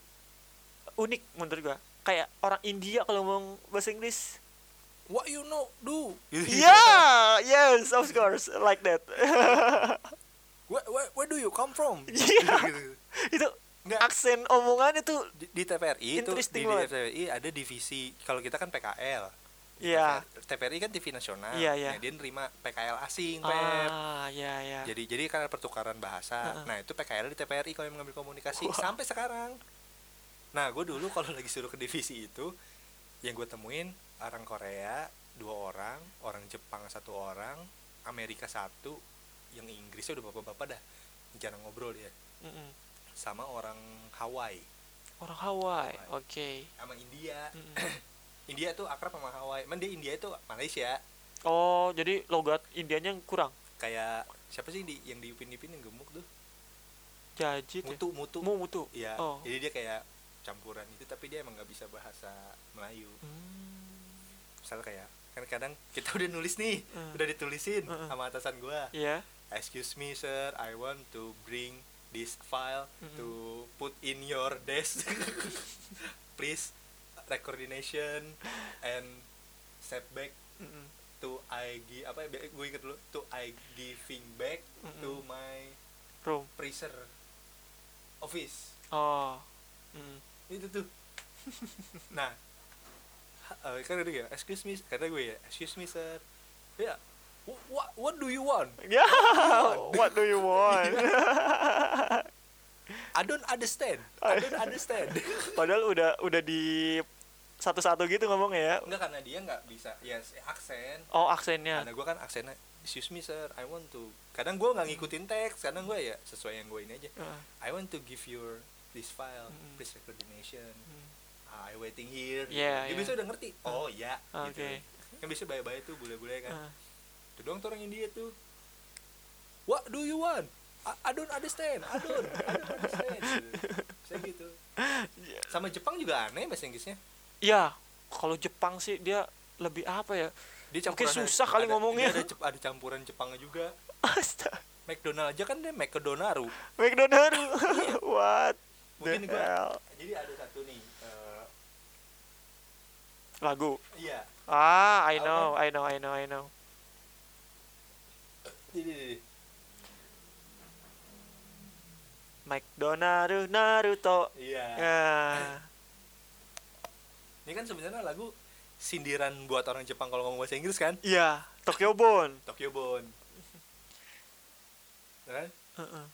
unik menurut gua kayak orang India kalau ngomong bahasa Inggris what you know do gitu. yeah yes of course like that where, where, where do you come from Iya. gitu. itu Nggak. aksen omongannya tuh di, di TVRI itu di, di. TVRI ada divisi kalau kita kan PKL Iya. TVRI kan TV nasional Iya, iya. Nah, dia nerima PKL asing Pep. ah ya ya jadi jadi karena pertukaran bahasa Heeh. nah itu PKL di TVRI kalau yang mengambil komunikasi Wah. sampai sekarang nah gue dulu kalau lagi suruh ke divisi itu yang gue temuin orang Korea dua orang orang Jepang satu orang Amerika satu yang Inggrisnya udah bapak-bapak dah jarang ngobrol dia Mm-mm. sama orang Hawaii orang Hawaii Hawaii. oke sama India Mm-mm. India tuh akrab sama Hawaii. Man dia India itu Malaysia. oh jadi logat Indianya kurang Kayak siapa sih di yang di Upin Ipin yang gemuk tuh? jajit ya? Mutu, mutu. mu mutu Iya. oh Jadi dia kayak campuran itu tapi dia emang nggak bisa bahasa Melayu. Hmm. Misalnya kayak kan kadang kita udah nulis nih, Hmm. udah ditulisin Hmm. sama atasan gua. Iya. Excuse me sir, I want to bring this file Mm-mm. to put in your desk. Please recordination and set back Mm-mm. to I give apa ya gue inget dulu to I giving back to Mm-mm. my room. freezer office. Oh. Mm. itu tuh. Nah. Eh, kan ada ya excuse me kata gue ya excuse me sir. Ya. Wh- what what do you want? Ya what do you want? I don't understand. I don't understand. Padahal udah udah di satu-satu gitu ngomongnya ya? Enggak karena dia nggak bisa ya aksen. Oh aksennya. Karena gue kan aksennya excuse me sir I want to kadang gue nggak ngikutin teks kadang gue ya sesuai yang gue ini aja Ah. I want to give your this file Mm. please recordination Mm. I waiting here. Yeah, dia yeah. bisa udah ngerti oh ya Oke. gitu yang bisa baik-baik tuh bule-bule kan. Ah. itu doang tuh orang India tuh. What do you want? I, I don't understand. I don't I don't understand saya gitu. Sama Jepang juga aneh bahasa Inggrisnya ya kalau Jepang sih dia lebih apa ya? Dia Mungkin susah kali ada, ngomongnya. dia ada, ada campuran Jepangnya juga. Astaga. McDonald aja kan dia McDonaru McDonald what mungkin hell? jadi ada satu nih eh, lagu? Iya. Ah I know I know I know I know. Ini, ini. McDonald Naruto. Iya. Ya ini kan sebenarnya lagu sindiran buat orang Jepang kalau ngomong bahasa Inggris kan? Iya Tokyo Bone Tokyo Bone kan? Heeh.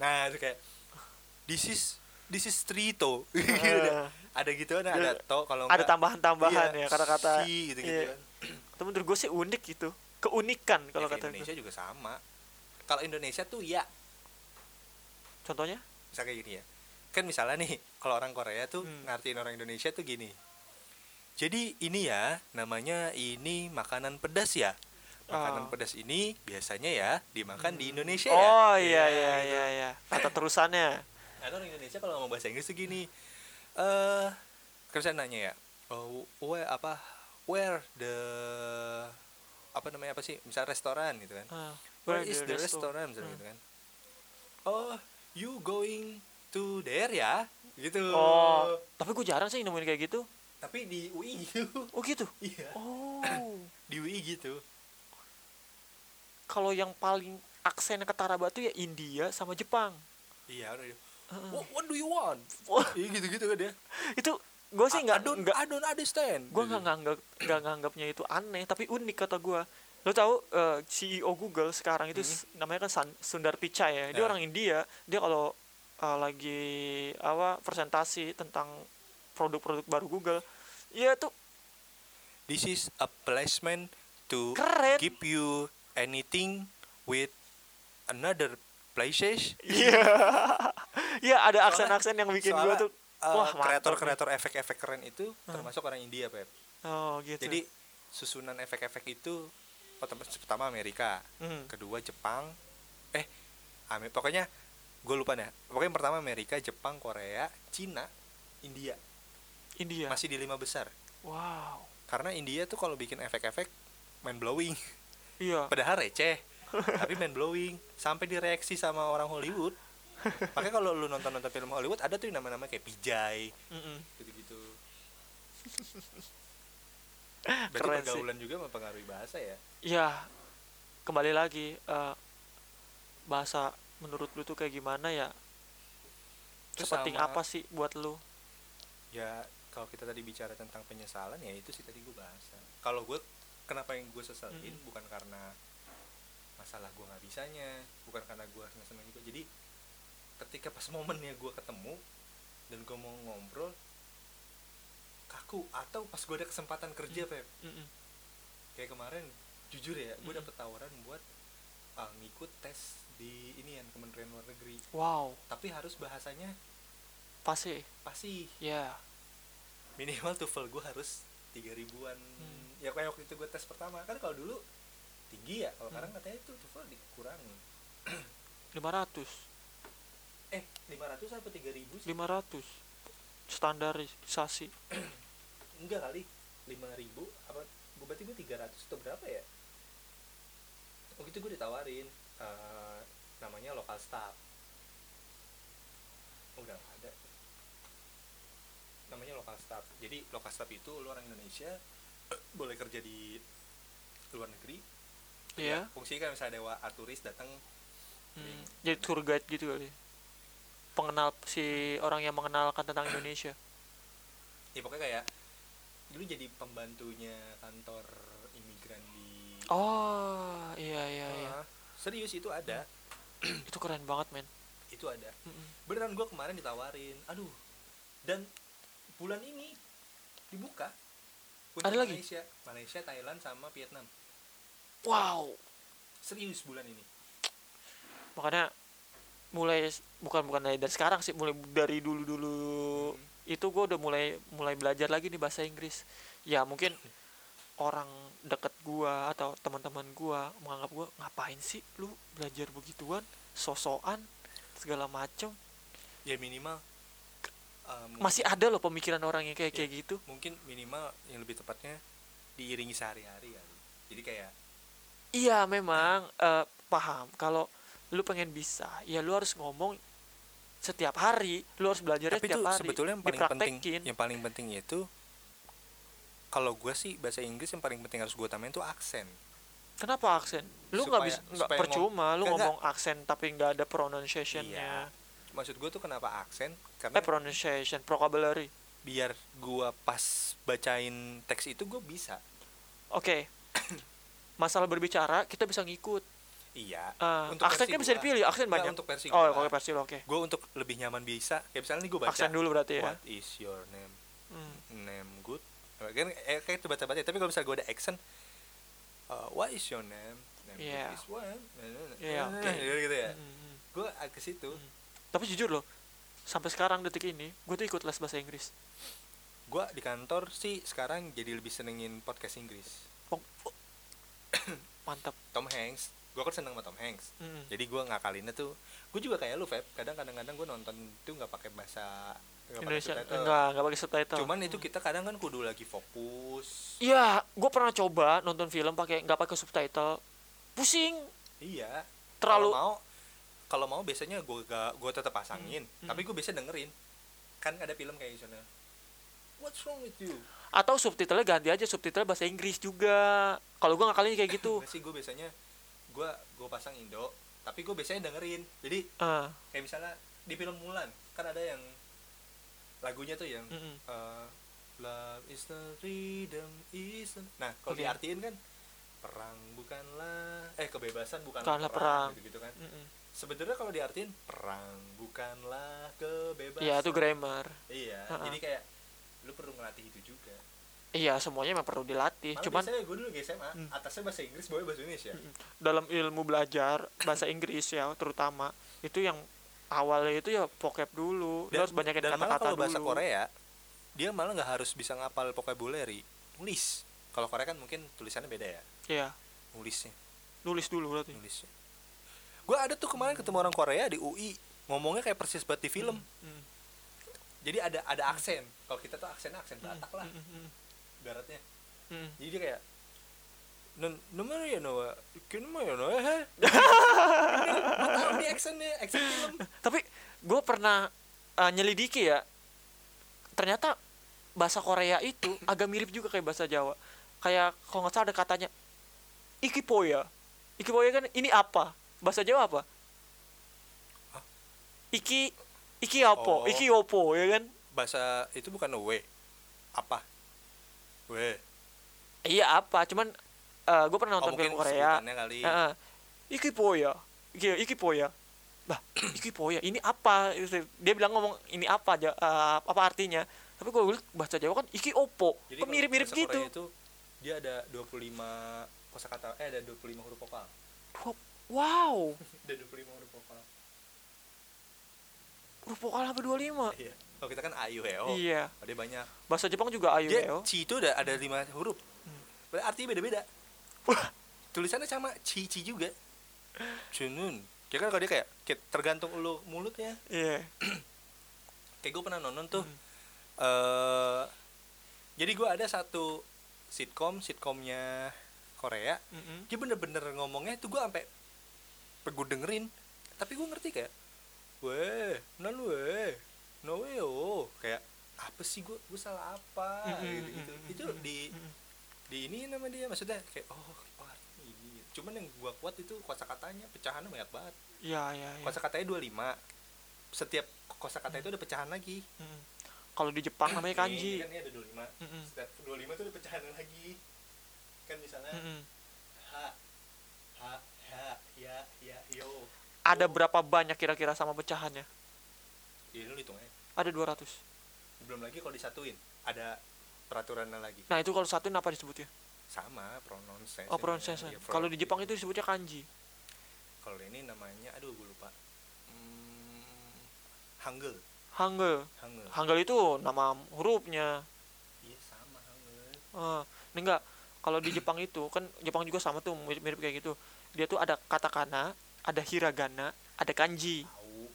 nah itu kayak this is this is Trito. Ah. ada gitu kan ada to kalau ada tambahan-tambahan iya, ya kata-kata. si gitu gitu iya. kan Tapi menurut gue sih unik gitu. Keunikan kalau Ya, kata gue Indonesia juga sama kalau Indonesia tuh ya. Contohnya? Misalnya kayak gini ya. Kan misalnya nih kalau orang Korea tuh Hmm. ngartiin orang Indonesia tuh gini. Jadi ini ya namanya ini makanan pedas ya. Makanan Oh. pedas ini biasanya ya dimakan di Indonesia ya. Oh iya iya gitu. iya iya. Kata terusannya. Nah, orang Indonesia kalau ngomong bahasa Inggris tuh gini eh kan saya nanya ya oh, where apa where the apa namanya apa sih misal restoran gitu kan. Ah, where where is the restaurant Hmm. gitu kan? Oh you going to there ya? Gitu. Oh tapi gue jarang sih nemuin kayak gitu. Tapi di UI gitu. Oh gitu? Iya. Oh. Di UI gitu. Kalau yang paling aksen ketara batu ya India sama Jepang. Iya dia, Heeh. what, what do you want? Iya gitu gitu kan dia itu gue sih nggak nggak I don't understand. Gue Gitu. nggak nganggap nggak nganggapnya itu aneh tapi unik kata gue lo tahu eh, CEO Google sekarang itu s- namanya kan San- Sundar Pichai ya. Dia Ya. orang India. Dia kalau eh, lagi apa presentasi tentang produk-produk baru Google ya tuh this is a placement to Keren. give you anything with another places. Iya. Iya ada aksen-aksen yang bikin gue Soalnya, tuh uh, wah kreator-kreator efek-efek keren itu Hmm. termasuk orang India Pep. Oh gitu. Jadi susunan efek-efek itu pertama, pertama Amerika Hmm. kedua Jepang eh Ame- pokoknya gue lupa nih pokoknya yang pertama Amerika Jepang Korea Cina India. India. Masih di lima besar. Wow. Karena India tuh kalau bikin efek-efek main blowing. Iya. Padahal receh tapi main blowing. Sampai direaksi sama orang Hollywood. Makanya kalau lu nonton nonton film Hollywood ada tuh nama-nama kayak Pijay Mm-mm. gitu-gitu berarti Keren sih. pergaulan juga mempengaruhi bahasa ya? Ya kembali lagi eh, bahasa menurut lu tuh kayak gimana ya? Terus sepenting sama- apa sih buat lu? Ya kalau kita tadi bicara tentang penyesalan ya itu sih tadi gue bahas. Kalau gue kenapa yang gue sesalin Mm-mm. bukan karena masalah gue nggak bisanya bukan karena gue seneng seneng juga. Jadi ketika pas momennya gue ketemu dan gue mau ngobrol kaku atau pas gue ada kesempatan kerja Pep Mm-mm. kayak kemarin jujur ya gue dapet tawaran buat uh, ngikut tes di ini ya Kementerian Luar Negeri. Wow. Tapi harus bahasanya pasti pasti ya. Minimal TOEFL gue harus tiga ribuan. Hmm. ya kayak waktu itu gue tes pertama. Kan kalau dulu tinggi ya kalau Hmm. sekarang katanya itu TOEFL dikurangi 500 eh 500 apa 3000 sih? 500 standarisasi? Enggak kali 5000 apa gue berarti gue 300 atau berapa ya? Waktu itu gue ditawarin eh, namanya lokal staff. Udah nggak ada. Namanya lokal staff. Jadi lokal staff itu lu orang Indonesia boleh kerja di luar negeri. Iya. fungsinya kan misalnya dewa turis datang. Hmm, jadi tour guide gitu kali pengenal si orang yang mengenalkan tentang Indonesia. Ya pokoknya kayak dulu jadi pembantunya kantor imigran di oh iya iya iya. Ah, serius itu ada. Itu keren banget men. Itu ada. Mm-mm. beneran gue kemarin ditawarin. Aduh. Dan bulan ini dibuka untuk Ada lagi? Malaysia. Malaysia Thailand sama Vietnam. Wow. Serius bulan ini. Makanya mulai bukan bukan dari, dari sekarang sih mulai dari dulu dulu Hmm. itu gue udah mulai mulai belajar lagi nih bahasa Inggris. Ya mungkin orang deket gua atau teman-teman gua menganggap gua ngapain sih lu belajar begituan? Sosokan segala macem. Ya minimal um, masih ada loh pemikiran orang yang kayak Iya. kayak gitu. mungkin minimal yang lebih tepatnya diiringi sehari-hari kali. Jadi kayak iya memang eh, paham. Kalau lu pengen bisa ya lu harus ngomong setiap hari lu harus belajar tapi itu setiap hari sebetulnya yang paling penting yang paling penting itu kalau gue sih bahasa Inggris yang paling penting harus gue tambahin tuh aksen Kenapa aksen? Lu nggak bisa nggak percuma lu Nggak, ngomong aksen tapi nggak ada pronunciationnya. Iya. maksud gue tuh kenapa aksen Eh karena pronunciation, vocabulary. biar gua pas bacain teks itu gue bisa Oke. Masalah berbicara kita bisa ngikut. Iya Ah, Untuk aksen versi kan bisa dipilih, aksen banyak. untuk versi oh, kalau versi lo oke. gue untuk lebih nyaman bisa kayak misalnya nih gue baca Aksen dulu berarti ya. what is your name Hmm. name good kan eh, kayak itu baca baca tapi kalau misalnya gue ada accent uh, what is your name name good is one Iya, oke. gitu, gitu ya Hmm, hmm. gue ke situ Hmm. Tapi jujur loh, sampai sekarang detik ini gue tuh ikut les bahasa Inggris. gue di kantor sih sekarang jadi lebih senengin podcast Inggris Oh, oh. Mantap. Tom Hanks gue kan seneng sama Tom Hanks Hmm. jadi gue ngakalinnya tuh gue juga kayak lu Feb kadang kadang-kadang gue nonton itu nggak pakai bahasa nggak pakai Indonesia subtitle. enggak enggak pakai subtitle. cuman itu kita kadang kan kudu lagi fokus Iya, gue pernah coba nonton film pakai nggak pakai subtitle. Pusing. iya Terlalu kalau mau kalau mau biasanya gue gak gue tetap pasangin Hmm. tapi gue biasa dengerin kan ada film kayak gitu nah what's wrong with you atau subtitlenya ganti aja subtitle bahasa Inggris juga kalau gue ngakalinnya kayak gitu sih gue biasanya gue gue pasang Indo tapi gue biasanya dengerin jadi Ah, kayak misalnya di film Mulan kan ada yang lagunya tuh yang mm-mm. uh, love is the rhythm is the... nah kalau Oke. diartiin kan perang bukanlah eh kebebasan bukanlah, Bukanlah perang. gitu, kan sebenarnya kalau diartiin perang bukanlah kebebasan Iya itu grammar iya Ha-ha. jadi kayak lu perlu ngelatih itu juga iya semuanya memang perlu dilatih. Malah cuman biasanya gue dulu di SMA Hmm. atasnya bahasa Inggris bawahnya bahasa Indonesia. Mm-mm. dalam ilmu belajar bahasa Inggris ya terutama itu yang awalnya itu ya vocab dulu. Lu harus banyakin dan kata-kata kalau dulu. Bahasa Korea dia malah nggak harus bisa ngapal vocabulary nulis. Kalau Korea kan mungkin tulisannya beda ya. Iya. Nulisnya. Nulis dulu berarti. Nulisnya. Gue ada tuh kemarin ketemu orang Korea di UI ngomongnya kayak persis banget di film. Mm. jadi ada ada aksen. Kalau kita tuh aksennya aksen Mm, Batak lah. mm, mm, baratnya mm. jadi dia kayak nomor ya no kenapa ya no gue tahu di aksennya aksen film. Tapi gue pernah uh, nyelidiki ya ternyata bahasa Korea itu agak mirip juga kayak bahasa Jawa. Kayak kalau nggak salah ada katanya ikipoya. Ikipoya kan ini apa? Bahasa Jawa apa? Hah? iki iki apa? Oh. iki opo? Ya kan? Bahasa itu bukan w apa w iya apa? Cuman gue pernah oh nonton mungkin film Korea. kali. Heeh. iki poya. Iki iki poya. Bah iki poya ini apa? Dia bilang ngomong ini apa aja eh, apa artinya? Tapi gue bahasa Jawa kan iki opo? Jadi kok mirip-mirip gitu Korea itu dia ada 25 kosakata eh ada 25 huruf vokal. Wow. Ada 25 huruf vokal. Huruf vokal sampai 25 iya kalau kita kan ayu oh iya. Dia banyak. Bahasa Jepang juga ayu ya ci itu udah ada lima huruf. Berarti artinya beda-beda. Wah. tulisannya sama ci ci juga. Cunun ya kan kalau dia kayak, kayak tergantung lu mulutnya. Iya. Kayak gue pernah nonton tuh eh jadi gue ada satu sitkom sitkomnya Korea. Mm-mm. dia bener-bener ngomongnya tuh gue sampai gue dengerin. Tapi gue ngerti kayak weh nan weh no way oh. Kayak apa sih gue gue salah apa? Mm-mm, gitu, gitu. itu di di ini nama dia maksudnya kayak oh oh ini. Cuman yang gua kuat itu kosakatanya pecahannya banyak banget. Iya iya iya kosakatanya 25 setiap kosakata itu ada pecahan lagi. Mm. kalau di Jepang namanya Ini- kanji. ini kan ini ada 25 Mm-mm. setiap 25 itu ada pecahan lagi. Kan misalnya Mm-mm. ha ha ha ya ya yo. Ada berapa banyak kira-kira sama pecahannya ini lu hitung aja. Ada 200 belum lagi kalau disatuin ada peraturannya lagi. Nah itu kalau satu apa disebutnya? Sama pronunciation oh pronunciation Iya, kalau di Jepang itu disebutnya kanji. Kalau ini namanya aduh gue lupa. Hmm, hangul. Hangul. Hangul. Hangul itu nama hurufnya. Iya sama hangul. Ini enggak. Kalau di Jepang itu kan Jepang juga sama tuh mirip-mirip kayak gitu. Dia tuh ada katakana ada hiragana ada kanji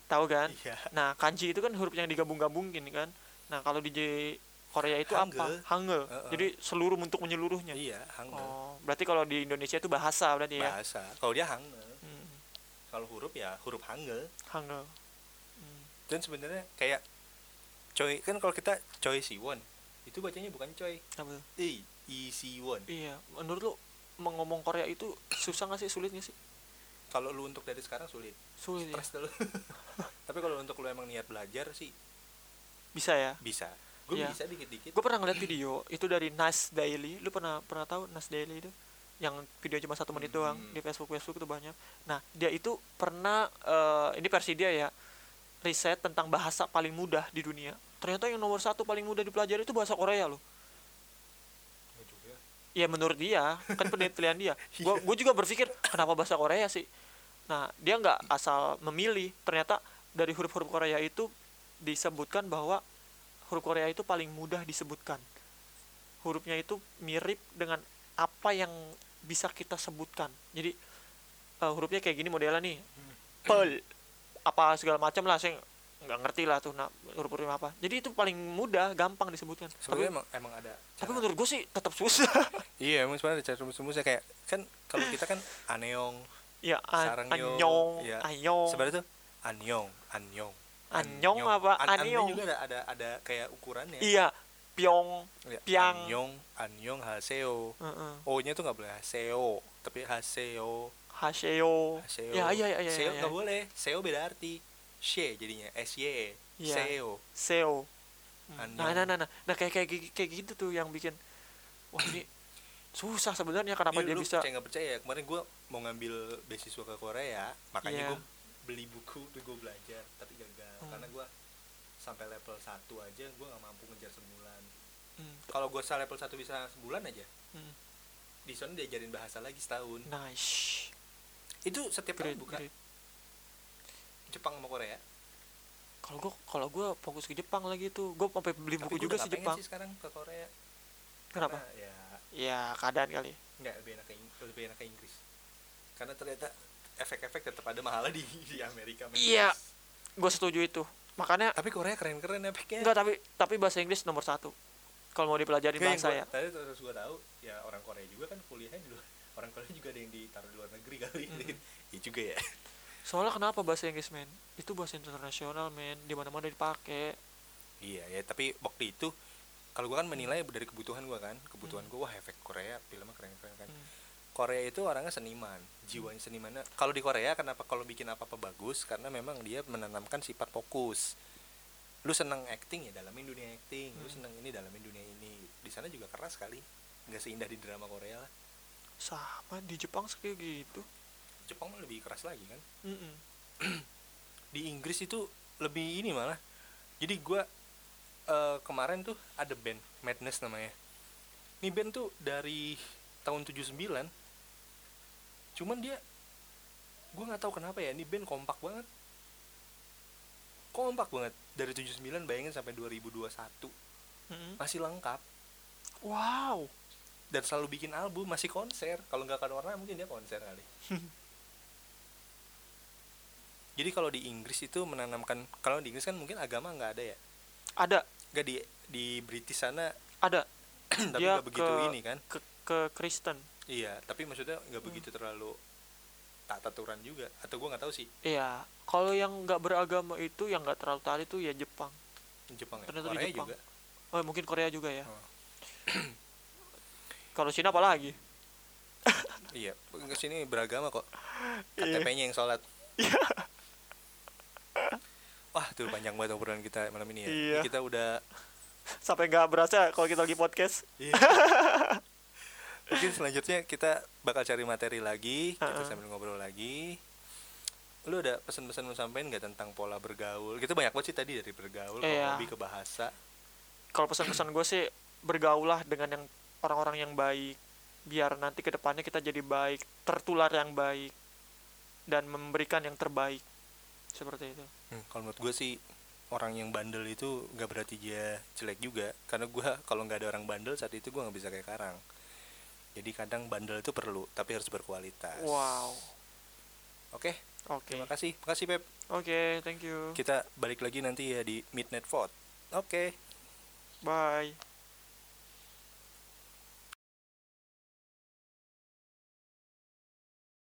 tahu kan? Iya. Nah kanji itu kan huruf yang digabung-gabungin kan? Nah kalau di Korea itu apa? Hangul. hangul. Heeh. jadi seluruh bentuk menyeluruhnya. Iya hangul. Oh berarti kalau di Indonesia itu bahasa berarti ya? Bahasa. Kalau dia hangul. Hmm, kalau huruf ya huruf hangul. Hangul. Hmm. dan sebenarnya kayak coy kan kalau kita coy siwon itu bacanya bukan coy. Apa? I i siwon. Iya. Menurut lu mengomong Korea itu susah nggak sih? Sulit nggak sih kalau lu untuk dari sekarang sulit. Sulit ya. stres dulu. Tapi kalau untuk lu emang niat belajar sih bisa ya? bisa. Gue Iya. bisa dikit-dikit. Gue pernah ngeliat video itu dari Nas Daily. Lu pernah pernah tahu Nas Daily itu? Yang video cuma satu menit doang Hmm. di Facebook Facebook itu banyak. Nah dia itu pernah eh, ini versi dia ya riset tentang bahasa paling mudah di dunia. Ternyata yang nomor satu paling mudah dipelajari itu bahasa Korea loh. Nggak juga. ya menurut dia kan penelitian dia. Iya. gue gue juga berpikir kenapa bahasa Korea sih nah dia nggak asal memilih. Ternyata dari huruf-huruf Korea itu disebutkan bahwa huruf Korea itu paling mudah disebutkan. Hurufnya itu mirip dengan apa yang bisa kita sebutkan. Jadi eh, hurufnya kayak gini modelnya nih. Pel apa segala macam lah saya nggak ngerti lah tuh nah huruf-huruf apa. Jadi itu paling mudah gampang disebutkan. Tapi sebenarnya emang emang ada tapi cara- menurut gue sih tetap susah. Iya emang sebenarnya ada cara rumus-rumusnya kayak kan kalau kita kan aneong Ya, an anyong, iya. anyong, sebenarnya tuh anyong anyong Anyong apa? An- Anyong. An juga ada ada ada kayak ukurannya iya, pyong, Ya, piang. anyong anyong haseo heeh, o nya tuh nggak boleh haseo tapi haseo haseo, haseo ya iya iya iya, seo iya. nggak boleh seo beda arti she jadinya sy Iya. seo seo. Hmm. Anyong. Nah, nah, nah, nah, nah kayak kayak kayak gitu tuh yang bikin, wah ini susah sebenarnya kenapa Iya, dia lu bisa, percaya nggak percaya ya kemarin gue mau ngambil beasiswa ke Korea makanya Iya. gue beli buku tuh gue belajar tapi gagal Hmm. karena gue sampai level 1 aja gue nggak mampu ngejar sebulan Hmm, kalau gue sampai level 1 bisa sebulan aja hmm. di sana diajarin bahasa lagi setahun nice, itu setiap tahun buka great. Jepang sama Korea Kalau gua kalau gua fokus ke Jepang lagi tuh, gua sampai beli tapi buku gue juga sih Jepang. sih sekarang ke Korea Kenapa? Karena ya Ya keadaan kali. nggak lebih enak ke lebih enak ke Inggris karena ternyata efek-efek tetap ada mahalnya di di Amerika Iya. Gue setuju itu. Makanya tapi Korea keren-keren efeknya enggak tapi tapi bahasa Inggris nomor satu. Kalau mau dipelajari Kayak bahasa gua- ya. Tadi terus gue tahu ya orang Korea juga kan kuliahnya di luar. Orang Korea juga ada yang ditaruh di luar negeri kali. Mhm. Iya juga ya. Soalnya kenapa bahasa Inggris men? Itu bahasa internasional men, di mana mana dipakai. Iya ya, tapi waktu itu kalau gue kan menilai dari kebutuhan gue kan kebutuhan gue wah efek Korea filmnya keren keren kan Hmm. Korea itu orangnya seniman jiwanya senimannya kalau di Korea kenapa kalau bikin apa apa bagus karena memang dia menanamkan sifat fokus. Lu seneng acting ya dalamin dunia acting. Lu Hmm. seneng ini dalamin dunia ini. Di sana juga keras sekali. Nggak seindah di drama Korea lah. Sama di Jepang kayak gitu. Jepang lebih keras lagi kan? Mm-mm. di Inggris itu lebih ini malah. Jadi gua eh, kemarin tuh ada band Madness namanya. Ini band tuh dari tahun 79 cuman dia gua nggak tahu kenapa ya ini band kompak banget. Kompak banget. Dari 79 bayangin sampai 2021 Mm-mm. masih lengkap. Wow. Dan selalu bikin album masih konser. Kalau nggak kan warna mungkin dia konser kali. Jadi kalau di Inggris itu menanamkan kalau di Inggris kan mungkin agama nggak ada ya? Ada nggak di di British sana ada. tapi Dia nggak begitu ke- ini kan. ke ke Kristen. Iya tapi maksudnya nggak Hmm. begitu terlalu tak aturan juga. Atau gua nggak tahu sih. Iya kalau yang nggak beragama itu yang nggak terlalu taat itu ya Jepang. Jepang ya? Ternyata di Korea Jepang. juga? Oh mungkin Korea juga ya. Oh. kalau Cina apalagi iya ke sini beragama kok. Iya. KTP-nya yang sholat wah tuh panjang banget obrolan kita malam ini ya Iya. kita udah sampai nggak berasa kalau kita lagi podcast Iya. Mungkin selanjutnya kita bakal cari materi lagi, kita Uh-uh. sambil ngobrol lagi. Lu ada pesan-pesan mau sampein nggak tentang pola bergaul? Kita banyak banget sih tadi dari bergaul Iya. hobi ke bahasa. kalau pesan-pesan gue sih bergaulah dengan yang orang-orang yang baik biar nanti ke depannya kita jadi baik tertular yang baik dan memberikan yang terbaik seperti itu Hmm, kalau menurut gue sih orang yang bandel itu nggak berarti dia jelek juga, karena gue kalau nggak ada orang bandel saat itu gue nggak bisa kayak Karang. Jadi kadang bandel itu perlu, tapi harus berkualitas. wow Oke, oke terima kasih, makasih Pep. oke thank you Kita balik lagi nanti ya di Midnight Vote. Oke. bye